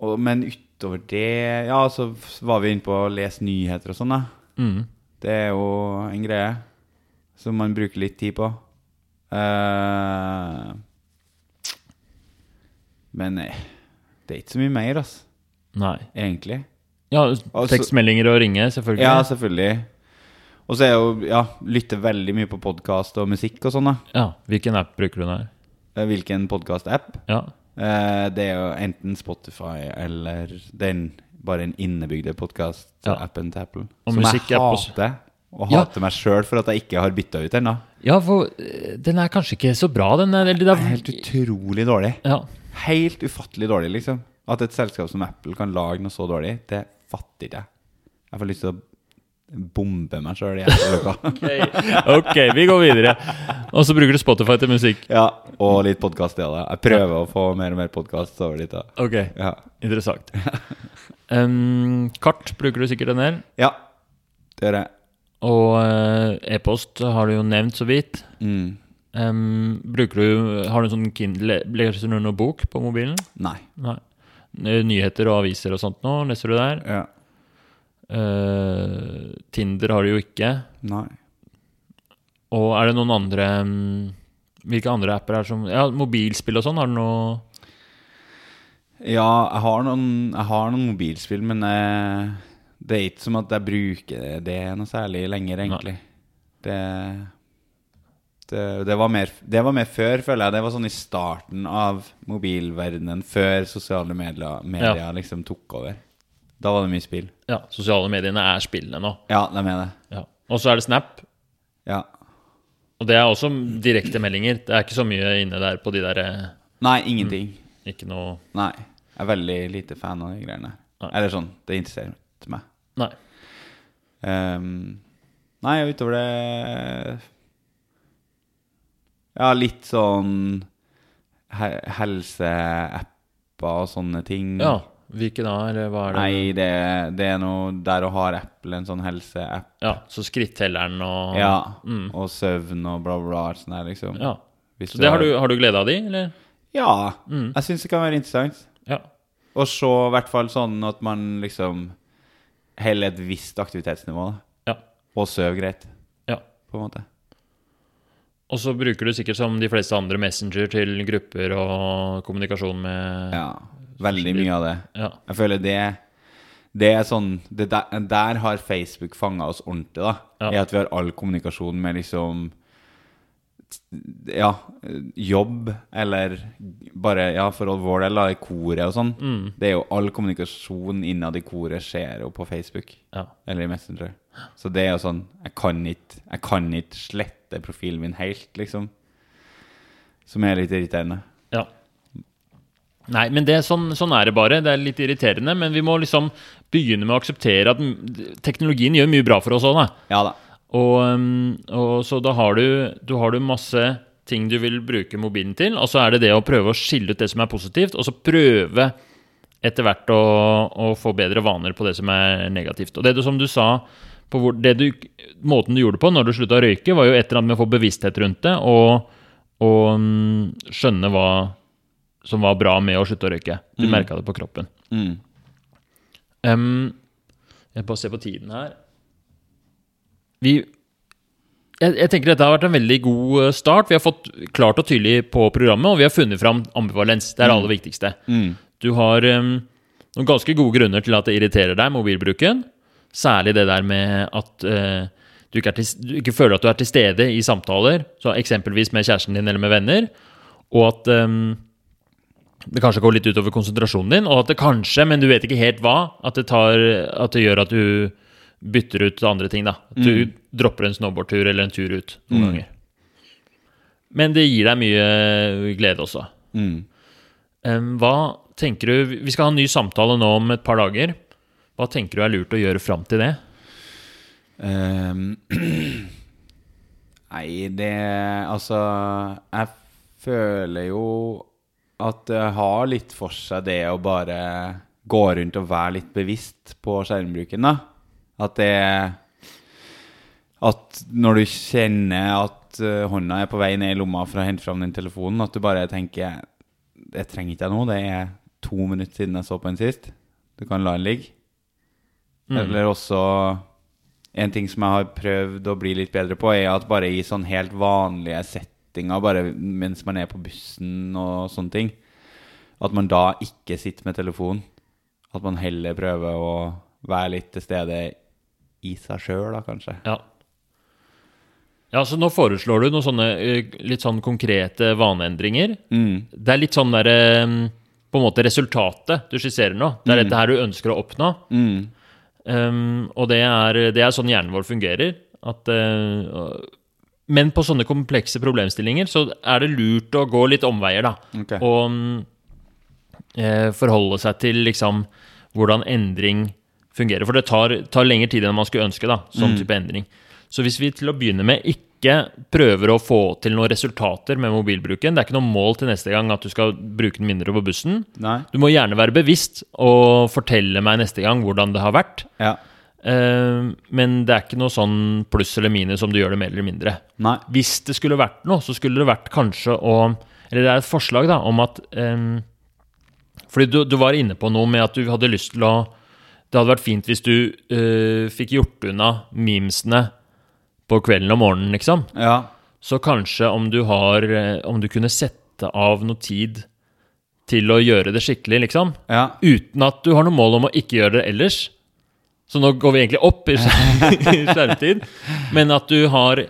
og, Men utover det Ja, så var vi inne på å lese nyheter og sånn, da. Mm. Det er jo en greie som man bruker litt tid på. Eh, men eh, det er ikke så mye mer, altså. Nei. Egentlig. Ja, Altså- tekstmeldinger og ringe, selvfølgelig. Ja, selvfølgelig. Og så er jo Ja, lytter veldig mye på podkast og musikk og sånn, da. Ja, Hvilken app bruker du der? Eh, Hvilken podkast-app? Ja. Eh, det er jo enten Spotify eller den bare den innebygde podkast-appen til Apple. Og som jeg hater. Og hater meg sjøl for at jeg ikke har bytta ut ennå. ja, for eh, den er kanskje ikke så bra, den. Er, eller det er, Helt utrolig dårlig. ja. Helt ufattelig dårlig, liksom. At et selskap som Apple kan lage noe så dårlig, det fatter ikke jeg. Jeg får lyst til å bombe meg sjøl i hjerteløkka. Ok, vi går videre. Og så bruker du Spotify til musikk. ja, og litt podkast, ja. Jeg prøver å få mer og mer podkast over dit. da. Ok, Ja. interessant. Um, kart bruker du sikkert en del. ja, det gjør jeg. Og uh, e-post har du jo nevnt så vidt. Mm. Um, bruker du, Har du en sånn Kindle Leser du noe bok på mobilen? Nei. Nei. Nyheter og aviser og sånt nå, leser du der? Ja. Uh, Tinder har du jo ikke. Nei. Og er det noen andre mm, Hvilke andre apper er det som Ja, mobilspill og sånn, har du noe Ja, jeg har noen, jeg har noen mobilspill, men eh, det er ikke som at jeg bruker det noe særlig lenger, egentlig. Det, det, det, var mer, det var mer før, føler jeg. Det var sånn i starten av mobilverdenen, før sosiale medier, medier liksom tok over. Da var det mye spill. Ja, sosiale mediene er spillene nå. Ja, de er det. Ja. Og så er det Snap. Ja. Og det er også direkte meldinger. Det er ikke så mye inne der på de der eh, Nei, ingenting. Ikke noe Nei. Jeg er veldig lite fan av de greiene. Nei. Eller sånn, det interesserer ikke meg. Nei. Um, nei, og utover det Ja, litt sånn he helseapper og sånne ting. Ja. Hvilke da, eller hva er det? Nei, det, det er noe Der å ha Apple en sånn helseapp. Ja, Så skrittelleren og Ja. Mm. Og søvn og bla, bla, alt Sånn der, liksom. Ja. Hvis Så det har du, har du glede av de, eller? Ja. Mm. Jeg syns det kan være interessant. Ja. Og så i hvert fall sånn at man liksom holder et visst aktivitetsnivå. da. Ja. Og sover greit, ja. på en måte. Og så bruker du sikkert som de fleste andre Messenger til grupper og kommunikasjon med Ja. Veldig mye av det. Ja. Jeg føler det Det er sånn det der, der har Facebook fanga oss ordentlig, da. Ja. I at vi har all kommunikasjon med liksom Ja, jobb, eller bare Ja, for vår del, da, i koret og sånn. Mm. Det er jo all kommunikasjon innad i koret skjer jo på Facebook. Ja. Eller i Messenger. Så det er jo sånn Jeg kan ikke Jeg kan ikke slette profilen min helt, liksom. Som er litt irriterende. ja. Nei, men det, sånn, sånn er det bare. Det er litt irriterende. Men vi må liksom begynne med å akseptere at teknologien gjør mye bra for oss òg, da. Ja da. Og, um, og så da har du, du har du masse ting du vil bruke mobilen til, og så er det det å prøve å skille ut det som er positivt, og så prøve etter hvert å, å få bedre vaner på det som er negativt. Og det du, som du sa, på hvor, det du, måten du gjorde det på når du slutta å røyke, var jo et eller annet med å få bevissthet rundt det, og, og um, skjønne hva som var bra med å slutte å røyke. Du Mm. merka det på kroppen. Mm. Um, jeg bare ser på tiden her. Vi jeg, jeg tenker dette har vært en veldig god eh, start. Vi har fått klart og tydelig på programmet, og vi har funnet fram ambivalens. Det er det aller viktigste. Mm. Du har um, noen ganske gode grunner til at det irriterer deg, mobilbruken. Særlig det der med at uh, du, ikke til, du ikke føler at du er til stede i samtaler, så eksempelvis med kjæresten din eller med venner, og at um, det kanskje går litt utover konsentrasjonen din, og at det kanskje, men du vet ikke helt hva, at det, tar, at det gjør at du bytter ut andre ting, da. At du dropper en snowboardtur eller en tur ut noen Mm. ganger. Men det gir deg mye glede også. Mm. Hva tenker du Vi skal ha en ny samtale nå om et par dager. Hva tenker du er lurt å gjøre fram til det? Um, nei, det Altså, jeg føler jo at det har litt for seg det å bare gå rundt og være litt bevisst på skjermbruken, da. At det At når du kjenner at eh, hånda er på vei ned i lomma for å hente fram den telefonen, at du bare tenker Det trenger ikke jeg nå, det er to minutter siden jeg så på den sist. Du kan la den ligge. Mm. Eller også En ting som jeg har prøvd å bli litt bedre på, er at bare i sånn helt vanlige settinger, bare mens man er på bussen og sånne ting, at man da ikke sitter med telefon. At man heller prøver å være litt til stede i seg sjøl, da, kanskje. Ja. Ja, så nå foreslår du noen sånne eh, litt sånn konkrete vaneendringer. Mm. Det er litt sånn derre På en måte resultatet du skisserer nå. Det er dette her du ønsker å oppnå. Mm. Um, og det er, det er sånn hjernen vår fungerer. At, eh, men på sånne komplekse problemstillinger så er det lurt å gå litt omveier, da. Okay. Og mm, eh, forholde seg til liksom hvordan endring fungerer. For det tar, tar lengre tid enn man skulle ønske, da, sånn type endring. Så hvis vi til å begynne med ikke prøver å få til noen resultater med mobilbruken, det er ikke noe mål til neste gang at du skal bruke den mindre på bussen. Nei? Du må gjerne være bevisst og fortelle meg neste gang hvordan det har vært. Ja. Eh, men det er ikke noe sånn pluss eller minus om du gjør det mer eller mindre. Nei. Hvis det skulle vært noe, så skulle det vært kanskje å Eller det er et forslag da, om at um, Fordi du, du var inne på noe med at du hadde lyst til å Det hadde vært fint hvis du uh, fikk gjort unna memesene på kvelden og morgenen, liksom. Ja. Så kanskje om du har Om du kunne sette av noe tid til å gjøre det skikkelig, liksom. Ja. Uten at du har noe mål om å ikke gjøre det ellers. Så nå går vi egentlig opp i skjer- i skjermtid. Men at du har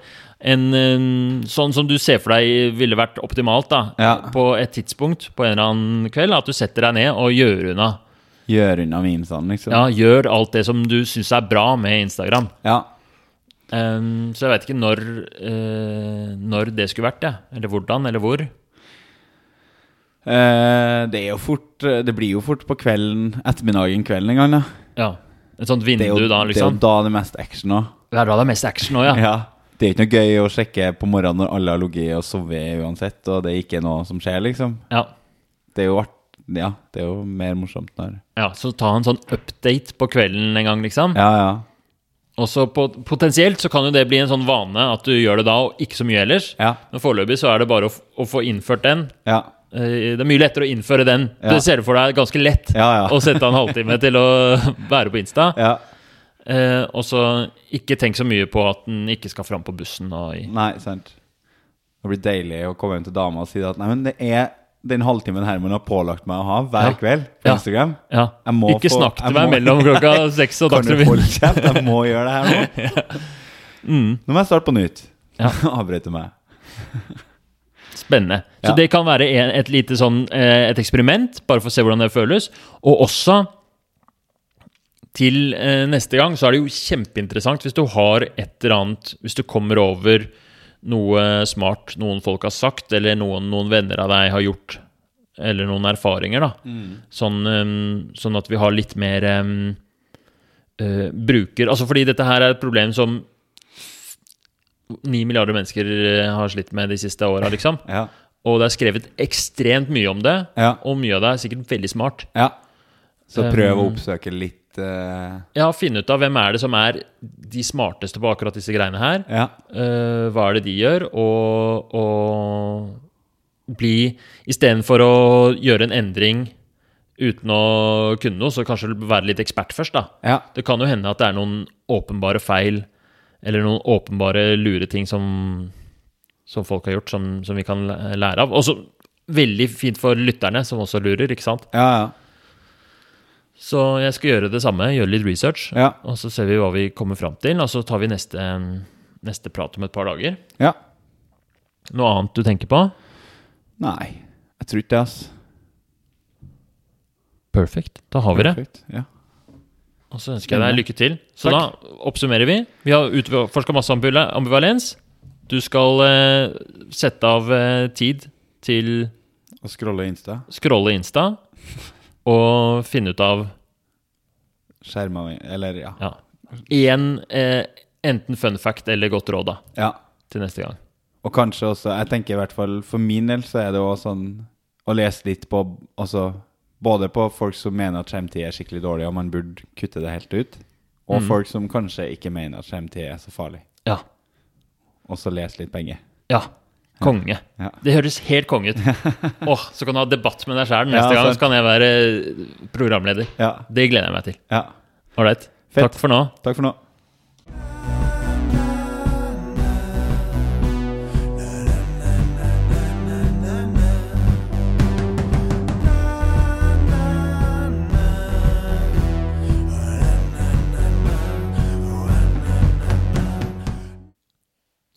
en eh, Sånn som du ser for deg ville vært optimalt da Ja. på et tidspunkt på en eller annen kveld. At du setter deg ned og gjør unna. Gjør unna memesene, liksom. Ja, Gjør alt det som du syns er bra med Instagram. Ja. Um, så jeg veit ikke når, uh, når det skulle vært, jeg. Eller hvordan, eller hvor. Uh, det er jo fort Det blir jo fort på kvelden, ettermiddagen, kvelden en gang, da. Ja. Et sånt vindu Det er jo da, det er liksom. jo da det er mest action òg. Det er da det er mest action også ja. Ja. Det er ikke noe gøy å sjekke på morgenen når alle har ligget og sovet uansett, og det er ikke noe som skjer, liksom. ja. Det er jo art Ja, det er jo mer morsomt når Ja, Så ta en sånn update på kvelden en gang, liksom. Ja, ja. Og så potensielt så kan jo det bli en sånn vane at du gjør det da, og ikke så mye ellers. Ja. Men foreløpig så er det bare å, å få innført den. Ja. Eh, Det er mye lettere å innføre den. Ja. Du ser det for deg ganske lett Ja, ja. å sette av en halvtime til å være på Insta. ja. Eh, og så ikke tenk så mye på at den ikke skal fram på bussen. Nei, sant. Det blir deilig å komme hjem til dama og si at Nei, men det er den halvtimen Herman har pålagt meg å ha hver Ja. kveld på Ja. Instagram. Ja. Må Ikke få- snakk til meg må- mellom klokka seks og Kan du Dagsrevyen. holde kjeft? Jeg må gjøre det her nå. Mm. Nå må jeg starte på nytt. Ja. Avbryte meg. Spennende. Så Ja. det kan være en, et lite sånn eh, et eksperiment, bare for å se hvordan det føles. Og også til eh, neste gang så er det jo kjempeinteressant hvis du har et eller annet Hvis du kommer over noe smart noen folk har sagt, eller noen, noen venner av deg har gjort, eller noen erfaringer, da. Sånn, eh, sånn at vi har litt mer um, uh, bruker Altså fordi dette her er et problem som ni milliarder mennesker eh, har slitt med de siste åra, liksom. Ja. Og det er skrevet ekstremt mye om det, Ja. og mye av det er sikkert veldig smart. ja. Så prøv å Um, oppsøke litt uh... Ja, finne ut av hvem er det som er de smarteste på akkurat disse greiene her. Ja. Uh, hva er det de gjør? Og, og bli Istedenfor å gjøre en endring uten å kunne noe, så kanskje være litt ekspert først, da. Ja. Det kan jo hende at det er noen åpenbare feil, eller noen åpenbare lure ting som, som folk har gjort, som, som vi kan lære av. Og så veldig fint for lytterne, som også lurer, ikke sant. Ja, ja. Så jeg skal gjøre det samme, gjøre litt research, Ja. og så ser vi hva vi kommer fram til, og så tar vi neste, neste prat om et par dager. ja. Noe annet du tenker på? Nei, jeg tror ikke det, ass. Perfect. Da har vi det. Ja. Og så ønsker jeg deg lykke til. Så da oppsummerer vi. Vi har utforska masse ambivalens. Du skal eh, sette av eh, tid til Å scrolle Insta. scrolle Insta og finne ut av Skjerma Eller, ja. ja, En, eh, enten fun fact eller godt råd da, ja. til neste gang. Og kanskje også Jeg tenker i hvert fall for min del så er det òg sånn å lese litt på Altså både på folk som mener at skjermtid er skikkelig dårlig, og man burde kutte det helt ut, og Mm. folk som kanskje ikke mener at skjermtid er så farlig. Ja. Og så lese litt begge. Ja. Konge. Ja. Det høres helt konge ut. Åh, så kan du ha debatt med deg sjæl neste Ja, gang. Så kan jeg være programleder. Ja. Det gleder jeg meg til. ja. Ålreit. Takk for nå. Takk for nå.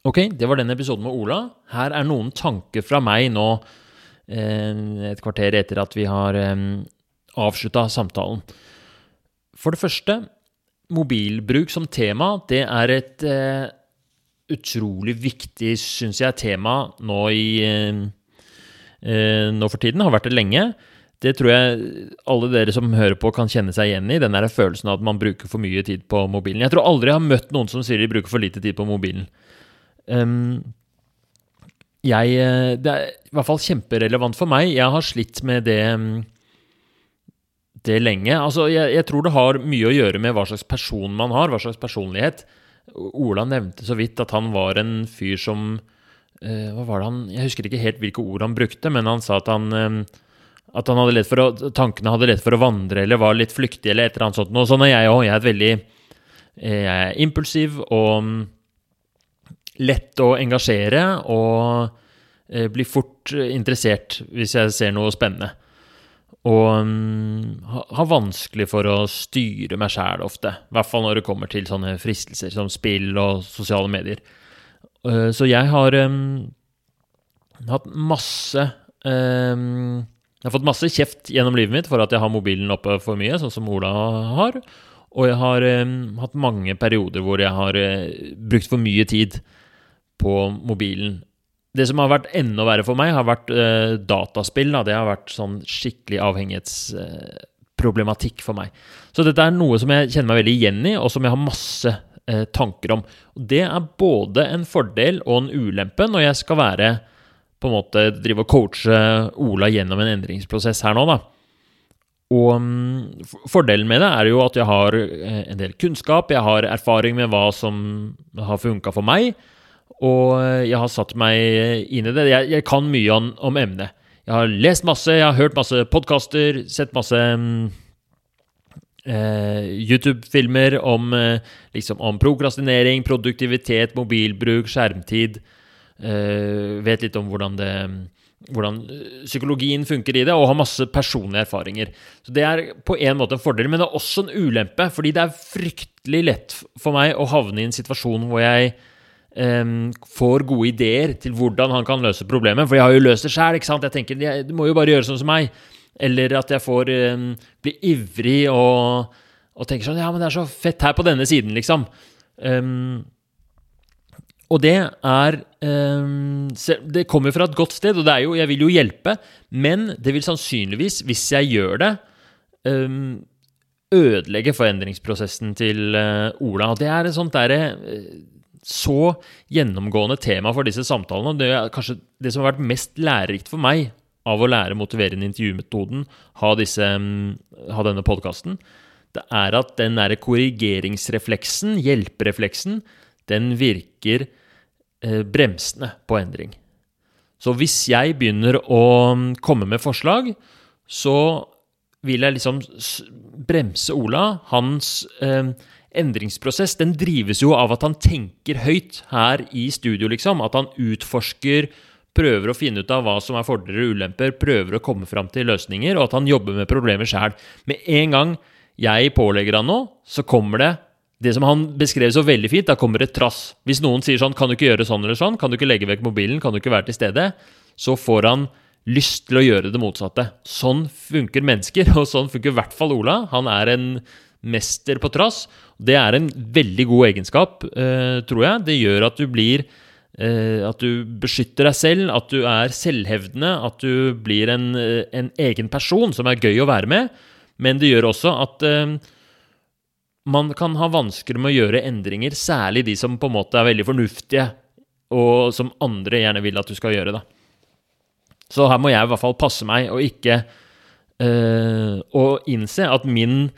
Ok, det var den episoden med Ola. Her er noen tanker fra meg nå, eh, et kvarter etter at vi har eh, avslutta samtalen. For det første, mobilbruk som tema, det er et eh, utrolig viktig, syns jeg, tema nå i Nå for tiden. Har vært det lenge. Det tror jeg alle dere som hører på, kan kjenne seg igjen i. Den der følelsen av at man bruker for mye tid på mobilen. Jeg tror aldri jeg har møtt noen som sier de bruker for lite tid på mobilen. Um, jeg eh, Det er i hvert fall kjemperelevant for meg. Jeg har slitt med det det lenge. Altså, jeg, jeg tror det har mye å gjøre med hva slags person man har, hva slags personlighet. Ola nevnte så vidt at han var en fyr som eh, Hva var det han Jeg husker ikke helt hvilke ord han brukte, men han sa at han eh, at han hadde lett for å, tankene hadde lett for å vandre eller var litt flyktig eller et eller annet sånt. Og sånn er jeg òg. Jeg er veldig eh, Jeg er impulsiv og lett å engasjere og eh, blir fort eh, interessert hvis jeg ser noe spennende. Og mm, ha- har vanskelig for å styre meg sjæl ofte. I hvert fall når det kommer til sånne fristelser som spill og sosiale medier. Uh, Så jeg har um, hatt masse um, Jeg har fått masse kjeft gjennom livet mitt for at jeg har mobilen oppe for mye, sånn som Ola har. Og jeg har hatt mange perioder hvor jeg har uh, brukt for mye tid på mobilen. Det som har vært enda verre for meg, har vært uh, dataspill. Da. Det har vært sånn skikkelig avhengighetsproblematikk for meg. Så dette er noe som jeg kjenner meg veldig igjen i, og som jeg har masse uh, tanker om. Og det er både en fordel og en ulempe når jeg skal være på en måte drive og coache Ola gjennom en endringsprosess her nå, da. Og mm, fordelen med det er jo at jeg har eh, en del kunnskap, jeg har erfaring med hva som har funka for meg, og jeg har satt meg inn i det. Jeg, jeg kan mye om, om emnet. Jeg har lest masse, jeg har hørt masse podkaster, sett masse mm, eh, YouTube-filmer om, eh, liksom, om prokrastinering, produktivitet, mobilbruk, skjermtid. Eh, vet litt om hvordan, det, hvordan eh, psykologien funker i det, og har masse personlige erfaringer. Så Det er på en måte en fordel, men det er også en ulempe. Fordi det er fryktelig lett for meg å havne i en situasjon hvor jeg em, får gode ideer til hvordan han kan løse problemet. For jeg har jo løst det sjæl. Jeg tenker, du må jo bare gjøre sånn som meg. Eller at jeg får um, bli ivrig og, og tenker sånn Ja, men det er så fett her på denne siden, liksom. Um, og det er Det kommer fra et godt sted, og det er jo, jeg vil jo hjelpe, men det vil sannsynligvis, hvis jeg gjør det, ødelegge forendringsprosessen til eh, Ola. Og det er et sånt derre eh, så gjennomgående tema for disse samtalene. Det er kanskje det som har vært mest lærerikt for meg av å lære motiverende intervjumetoden, ha, disse, mm, ha denne podkasten, det er at den derre korrigeringsrefleksen, hjelperefleksen, den virker eh, bremsende på endring. Så hvis jeg begynner å mm, komme med forslag, så vil jeg liksom bremse Ola. Hans eh, endringsprosess den drives jo av at han tenker høyt her i studio, liksom. At han utforsker, prøver å finne ut av hva som er fordeler og ulemper, prøver å komme fram til løsninger, og at han jobber med problemer sjæl. Med en gang jeg pålegger han noe, så kommer det det som han beskrev så veldig fint, da kommer det trass. Hvis noen sier sånn 'Kan du ikke gjøre sånn eller sånn?' 'Kan du ikke legge vekk mobilen?' 'Kan du ikke være til stede?' Så får han lyst til å gjøre det motsatte. Sånn funker mennesker, og sånn funker i hvert fall Ola. Han er en mester på trass. Det er en veldig god egenskap, eh, tror jeg. Det gjør at du blir eh, At du beskytter deg selv, at du er selvhevdende, at du blir en, eh, en, egen person som er gøy å være med. Men det gjør også at man kan ha vansker med å gjøre endringer, særlig de som på en måte er veldig fornuftige, og som andre gjerne vil at du skal gjøre. da. Så her må jeg i hvert fall passe meg og ikke øh, Og innse at min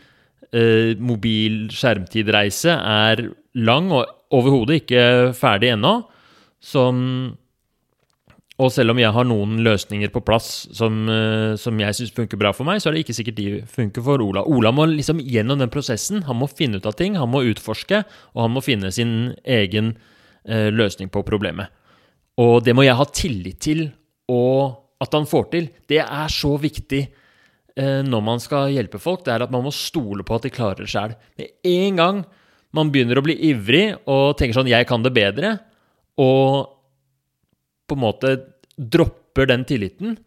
øh, mobil skjermtidreise er lang og overhodet ikke ferdig ennå. Som og selv om jeg har noen løsninger på plass som, eh, som jeg syns funker bra for meg, så er det ikke sikkert de funker for Ola. Ola må liksom gjennom den prosessen. Han må finne ut av ting, han må utforske, og han må finne sin egen eh, løsning på problemet. Og det må jeg ha tillit til og at han får til. Det er så viktig når man skal hjelpe folk. Det er at man må stole på at de klarer det sjøl. Med en gang man begynner å bli ivrig og tenker sånn 'jeg kan det bedre', og på en måte dropper den tilliten,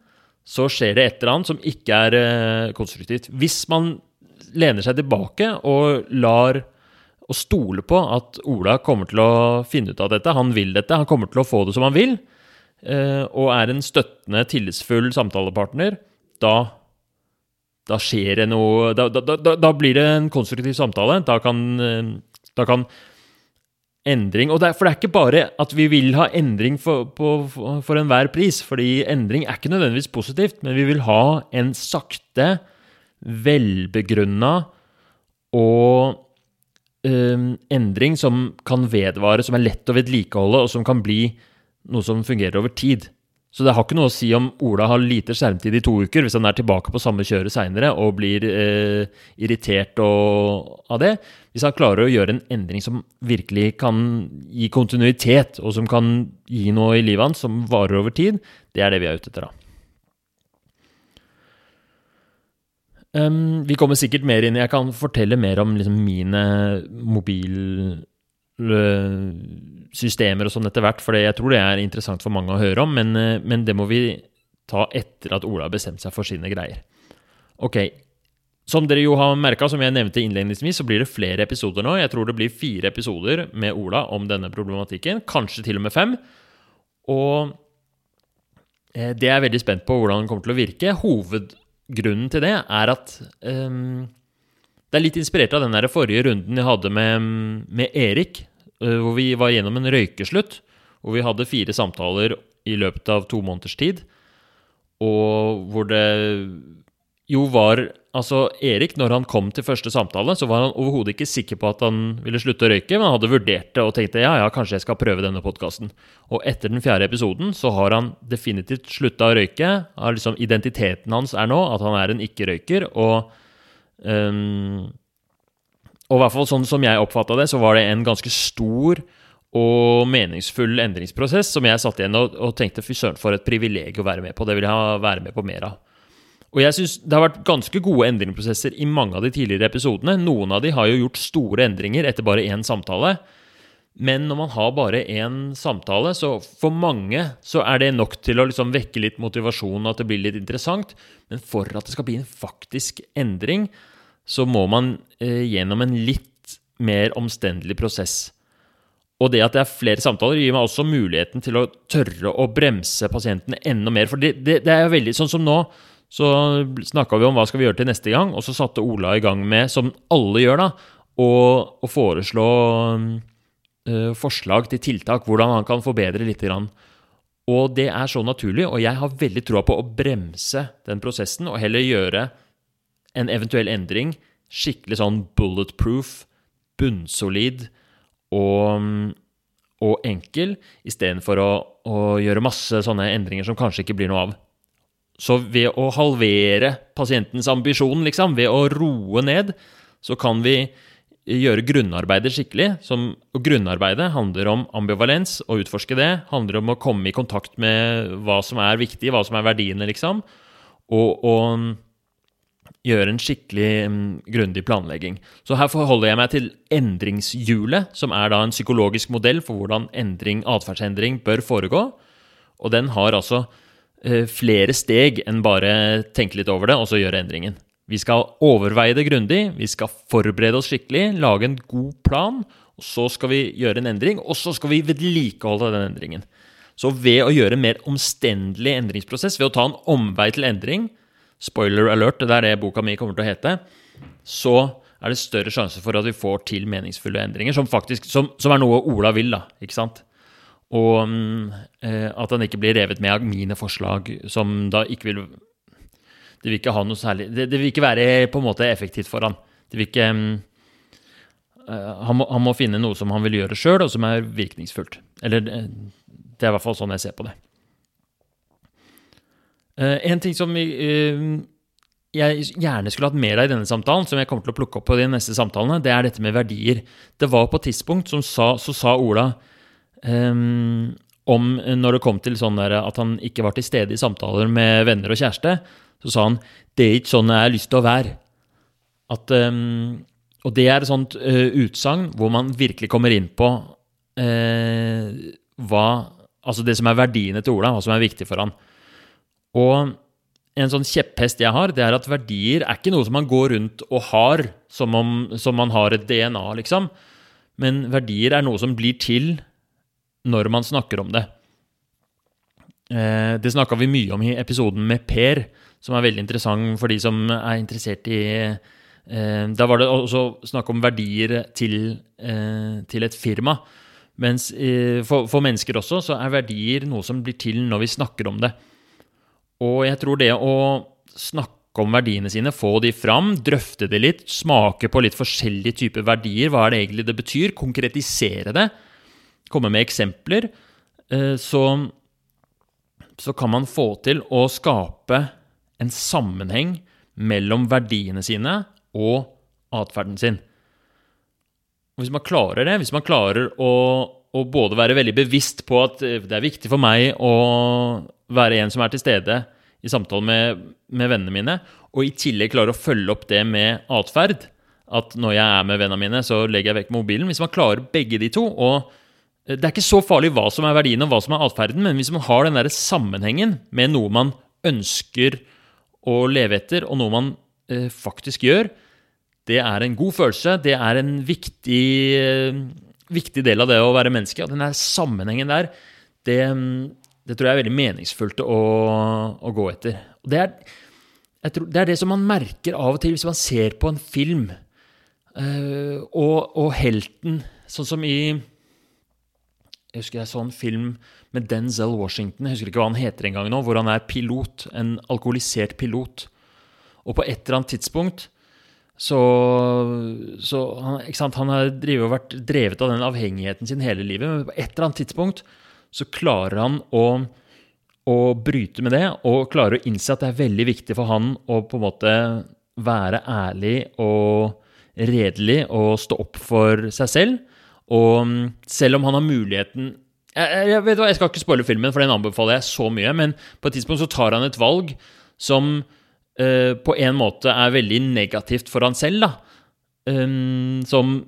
så skjer det et eller annet som ikke er eh, konstruktivt. Hvis man lener seg tilbake og lar og stole på at Ola kommer til å finne ut av dette, han vil dette, han kommer til å få det som han vil, eh, og er en støttende, tillitsfull samtalepartner, da, da skjer det noe da, da, da, da, blir det en konstruktiv samtale. Da kan, eh, kan endring. Og det er, for det er ikke bare at vi vil ha endring for, på, for enhver pris. fordi endring er ikke nødvendigvis positivt, men vi vil ha en sakte, velbegrunna og um, endring som kan vedvare, som er lett å vedlikeholde, og som kan bli noe som fungerer over tid. Så det har ikke noe å si om Ola har lite skjermtid i to uker, hvis han er tilbake på samme kjøret seinere og blir eh, irritert og, av det. Hvis han klarer å gjøre en endring som virkelig kan gi kontinuitet, og som kan gi noe i livet hans som varer over tid, det er det vi er ute etter, da. Um, vi kommer sikkert mer inn Jeg kan fortelle mer om liksom, mine mobil systemer og sånn etter hvert, for jeg tror det er interessant for mange å høre om, men, eh, men det må vi ta etter at Ola har bestemt seg for sine greier. Ok, som dere jo har merka, som jeg nevnte innledningsvis, så blir det flere episoder nå. Jeg tror det blir fire episoder med Ola om denne problematikken. Kanskje til og med fem. Og eh, det er jeg veldig spent på hvordan den kommer til å virke. Hovedgrunnen til det er at um, det er litt inspirert av den der forrige runden jeg hadde med, med Erik, eh, hvor vi var gjennom en røykeslutt. Hvor vi hadde fire samtaler i løpet av to måneders tid. Og hvor det jo var Altså, Erik, når han kom til første samtale, så var han overhodet ikke sikker på at han ville slutte å røyke, men han hadde vurdert det og tenkte ja, ja, kanskje jeg skal prøve denne podkasten. Og etter den fjerde episoden så har han definitivt slutta å røyke. Liksom, identiteten hans er nå at han er en ikke-røyker. og Um, og i hvert fall sånn som jeg oppfatta det, så var det en ganske stor og meningsfull endringsprosess som jeg satt igjen og, og tenkte fy søren, for et privilegium å være med på. Det vil jeg være med på mer av. Og jeg synes Det har vært ganske gode endringsprosesser i mange av de tidligere episodene. Noen av de har jo gjort store endringer etter bare én samtale. Men når man har bare én samtale, så for mange så er det nok til å liksom vekke litt motivasjon, at det blir litt interessant. Men for at det skal bli en faktisk endring, så må man eh, gjennom en litt mer omstendelig prosess. Og det at det er flere samtaler, gir meg også muligheten til å tørre å bremse pasientene enda mer. For det, det, det er jo veldig Sånn som nå, så snakka vi om hva skal vi gjøre til neste gang, og så satte Ola i gang med, som alle gjør, da, å, å foreslå øh, forslag til tiltak, hvordan han kan forbedre litt. Grann. Og det er så naturlig, og jeg har veldig troa på å bremse den prosessen, og heller gjøre en eventuell endring skikkelig sånn bulletproof, bunnsolid og, og enkel, istedenfor å, å gjøre masse sånne endringer som kanskje ikke blir noe av. Så ved å halvere pasientens ambisjon, liksom, ved å roe ned, så kan vi gjøre grunnarbeidet skikkelig. Som, og grunnarbeidet handler om ambivalens, å utforske det. Handler om å komme i kontakt med hva som er viktig, hva som er verdiene, liksom. Og, og gjøre en skikkelig um, grundig planlegging. Så her forholder jeg meg til endringshjulet, som er da en psykologisk modell for hvordan endring, atferdsendring bør foregå. Og den har altså uh, flere steg enn bare tenke litt over det og så gjøre endringen. Vi skal overveie det grundig, vi skal forberede oss skikkelig, lage en god plan, og så skal vi gjøre en endring, og så skal vi vedlikeholde den endringen. Så ved å gjøre en mer omstendelig endringsprosess, ved å ta en omvei til endring, spoiler alert, det er det boka mi kommer til å hete, så er det større sjanse for at vi får til meningsfulle endringer, som faktisk, som, som er noe Ola vil, da, ikke sant? Og mm, eh, at han ikke blir revet med av mine forslag, som da ikke vil Det vil ikke ha noe særlig Det, det vil ikke være på en måte effektivt for han. Det vil ikke eh, han, må, han, må, finne noe som han vil gjøre sjøl, og som er virkningsfullt. Eller det, det er i hvert fall sånn jeg ser på det. Uh, en ting som vi, uh, jeg gjerne skulle hatt mer av i denne samtalen, som jeg kommer til å plukke opp på de neste samtalene, det er dette med verdier. Det var på et tidspunkt som sa, så sa Ola um, om når det kom til sånn der at han ikke var til stede i samtaler med venner og kjæreste, så sa han 'det er ikke sånn jeg har lyst til å være'. At, um, og det er et sånt uh, utsagn hvor man virkelig kommer inn på uh, hva Altså det som er verdiene til Ola, hva som er viktig for han. Og en sånn kjepphest jeg har, det er at verdier er ikke noe som man går rundt og har som om som man har et DNA, liksom. Men verdier er noe som blir til når man snakker om det. Eh, det snakka vi mye om i episoden med Per, som er veldig interessant for de som er interessert i eh, Da var det også snakk om verdier til, eh, til et firma. Mens for, for, mennesker også så er verdier noe som blir til når vi snakker om det. Og jeg tror det å snakke om verdiene sine, få de fram, drøfte det litt, smake på litt forskjellige typer verdier, hva er det egentlig det betyr, konkretisere det, komme med eksempler, så, så kan man få til å skape en sammenheng mellom verdiene sine og atferden sin. Hvis man klarer det, hvis man klarer å, å, både være veldig bevisst på at eh, det er viktig for meg å være en som er til stede i samtale med, med vennene mine, og i tillegg klare å følge opp det med atferd, at når jeg er med vennene mine, så legger jeg vekk mobilen Hvis man klarer begge de to og eh, Det er ikke så farlig hva som er verdien og hva som er atferden, men hvis man har den der sammenhengen med noe man ønsker å leve etter, og noe man eh, faktisk gjør, det er en god følelse. Det er en viktig, eh, viktig del av det å være menneske. Og den der sammenhengen der, det, det, tror jeg er veldig meningsfullt å, å gå etter. Det er, tror, det er, det som man merker av og til hvis man ser på en film, uh, og, og, helten Sånn som i Jeg husker jeg så en film med Denzel Washington, jeg husker ikke hva han heter engang nå, hvor han er pilot. En alkoholisert pilot. Og på et eller annet tidspunkt så, så han, han, har vært drevet av den avhengigheten sin hele livet, men på et eller annet tidspunkt så klarer han å, å bryte med det, og klarer å innse at det er veldig viktig for han å på en måte være ærlig og redelig og stå opp for seg selv. Og selv om han har muligheten jeg, jeg, vet hva, jeg skal ikke spoile filmen, for den anbefaler jeg så mye, men på et tidspunkt så tar han et valg som uh, på en måte er veldig negativt for han selv, da. Um, som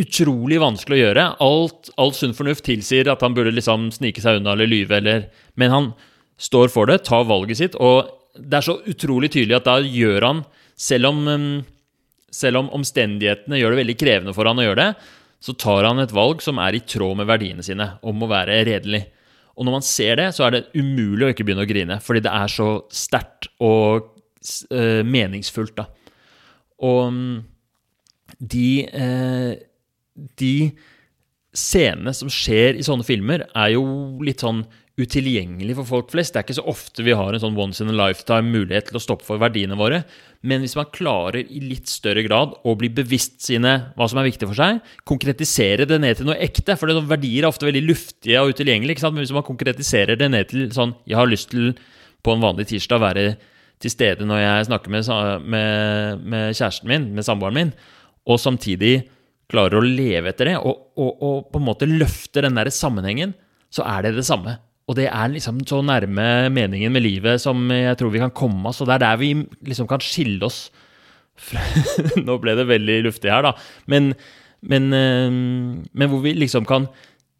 utrolig vanskelig å gjøre. Alt, alt sunn fornuft tilsier at han burde liksom snike seg unna eller lyve, eller Men han står for det, tar valget sitt, og det er så utrolig tydelig at da gjør han Selv om, um, selv om omstendighetene gjør det veldig krevende for han å gjøre det, så tar han et valg som er i tråd med verdiene sine, om å være redelig. Og når man ser det, så er det umulig å ikke begynne å grine, fordi det er så sterkt og uh, meningsfullt, da. Og um, de, uh, de scenene som skjer i sånne filmer, er jo litt sånn utilgjengelig for folk flest. Det er ikke så ofte vi har en sånn once in a lifetime mulighet til å stoppe for verdiene våre. Men hvis man klarer i litt større grad å bli bevisst sine hva som er viktig for seg, konkretisere det ned til noe ekte, for sånn verdier er ofte veldig luftige og utilgjengelige, men hvis man konkretiserer det ned til sånn Jeg har lyst til på en vanlig tirsdag å være til stede når jeg snakker med, med, med kjæresten min, med samboeren min, og samtidig klarer å leve etter det, og, og, og på en måte løfte den der sammenhengen, så er det det samme. Og det er liksom så nærme meningen med livet som jeg tror vi kan komme oss. Og det er der vi liksom kan skille oss fra Nå ble det veldig luftig her, da. Men, men, eh, men, hvor vi liksom kan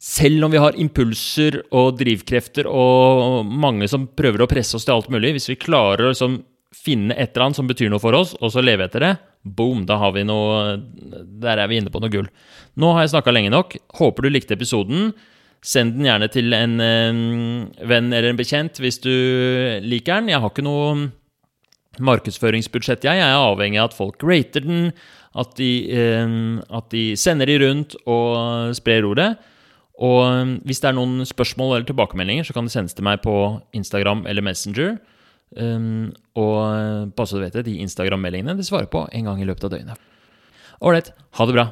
Selv om vi har impulser og drivkrefter og mange som prøver å presse oss til alt mulig, hvis vi klarer å liksom finne et eller annet som betyr noe for oss, og så leve etter det. Boom, da har vi noe Der er vi inne på noe gull. Nå har jeg snakka lenge nok. Håper du likte episoden. Send den gjerne til en venn eller en bekjent hvis du liker den. Jeg har ikke noe markedsføringsbudsjett, jeg. Jeg er avhengig av at folk rater den, at de, at de sender de rundt og sprer ordet. Og hvis det er noen spørsmål eller tilbakemeldinger, så kan det sendes til meg på Instagram eller Messenger. Um, og bare så du vet det, de Instagram-meldingene de svarer på en gang i løpet av døgnet. Ålreit. Ha det bra.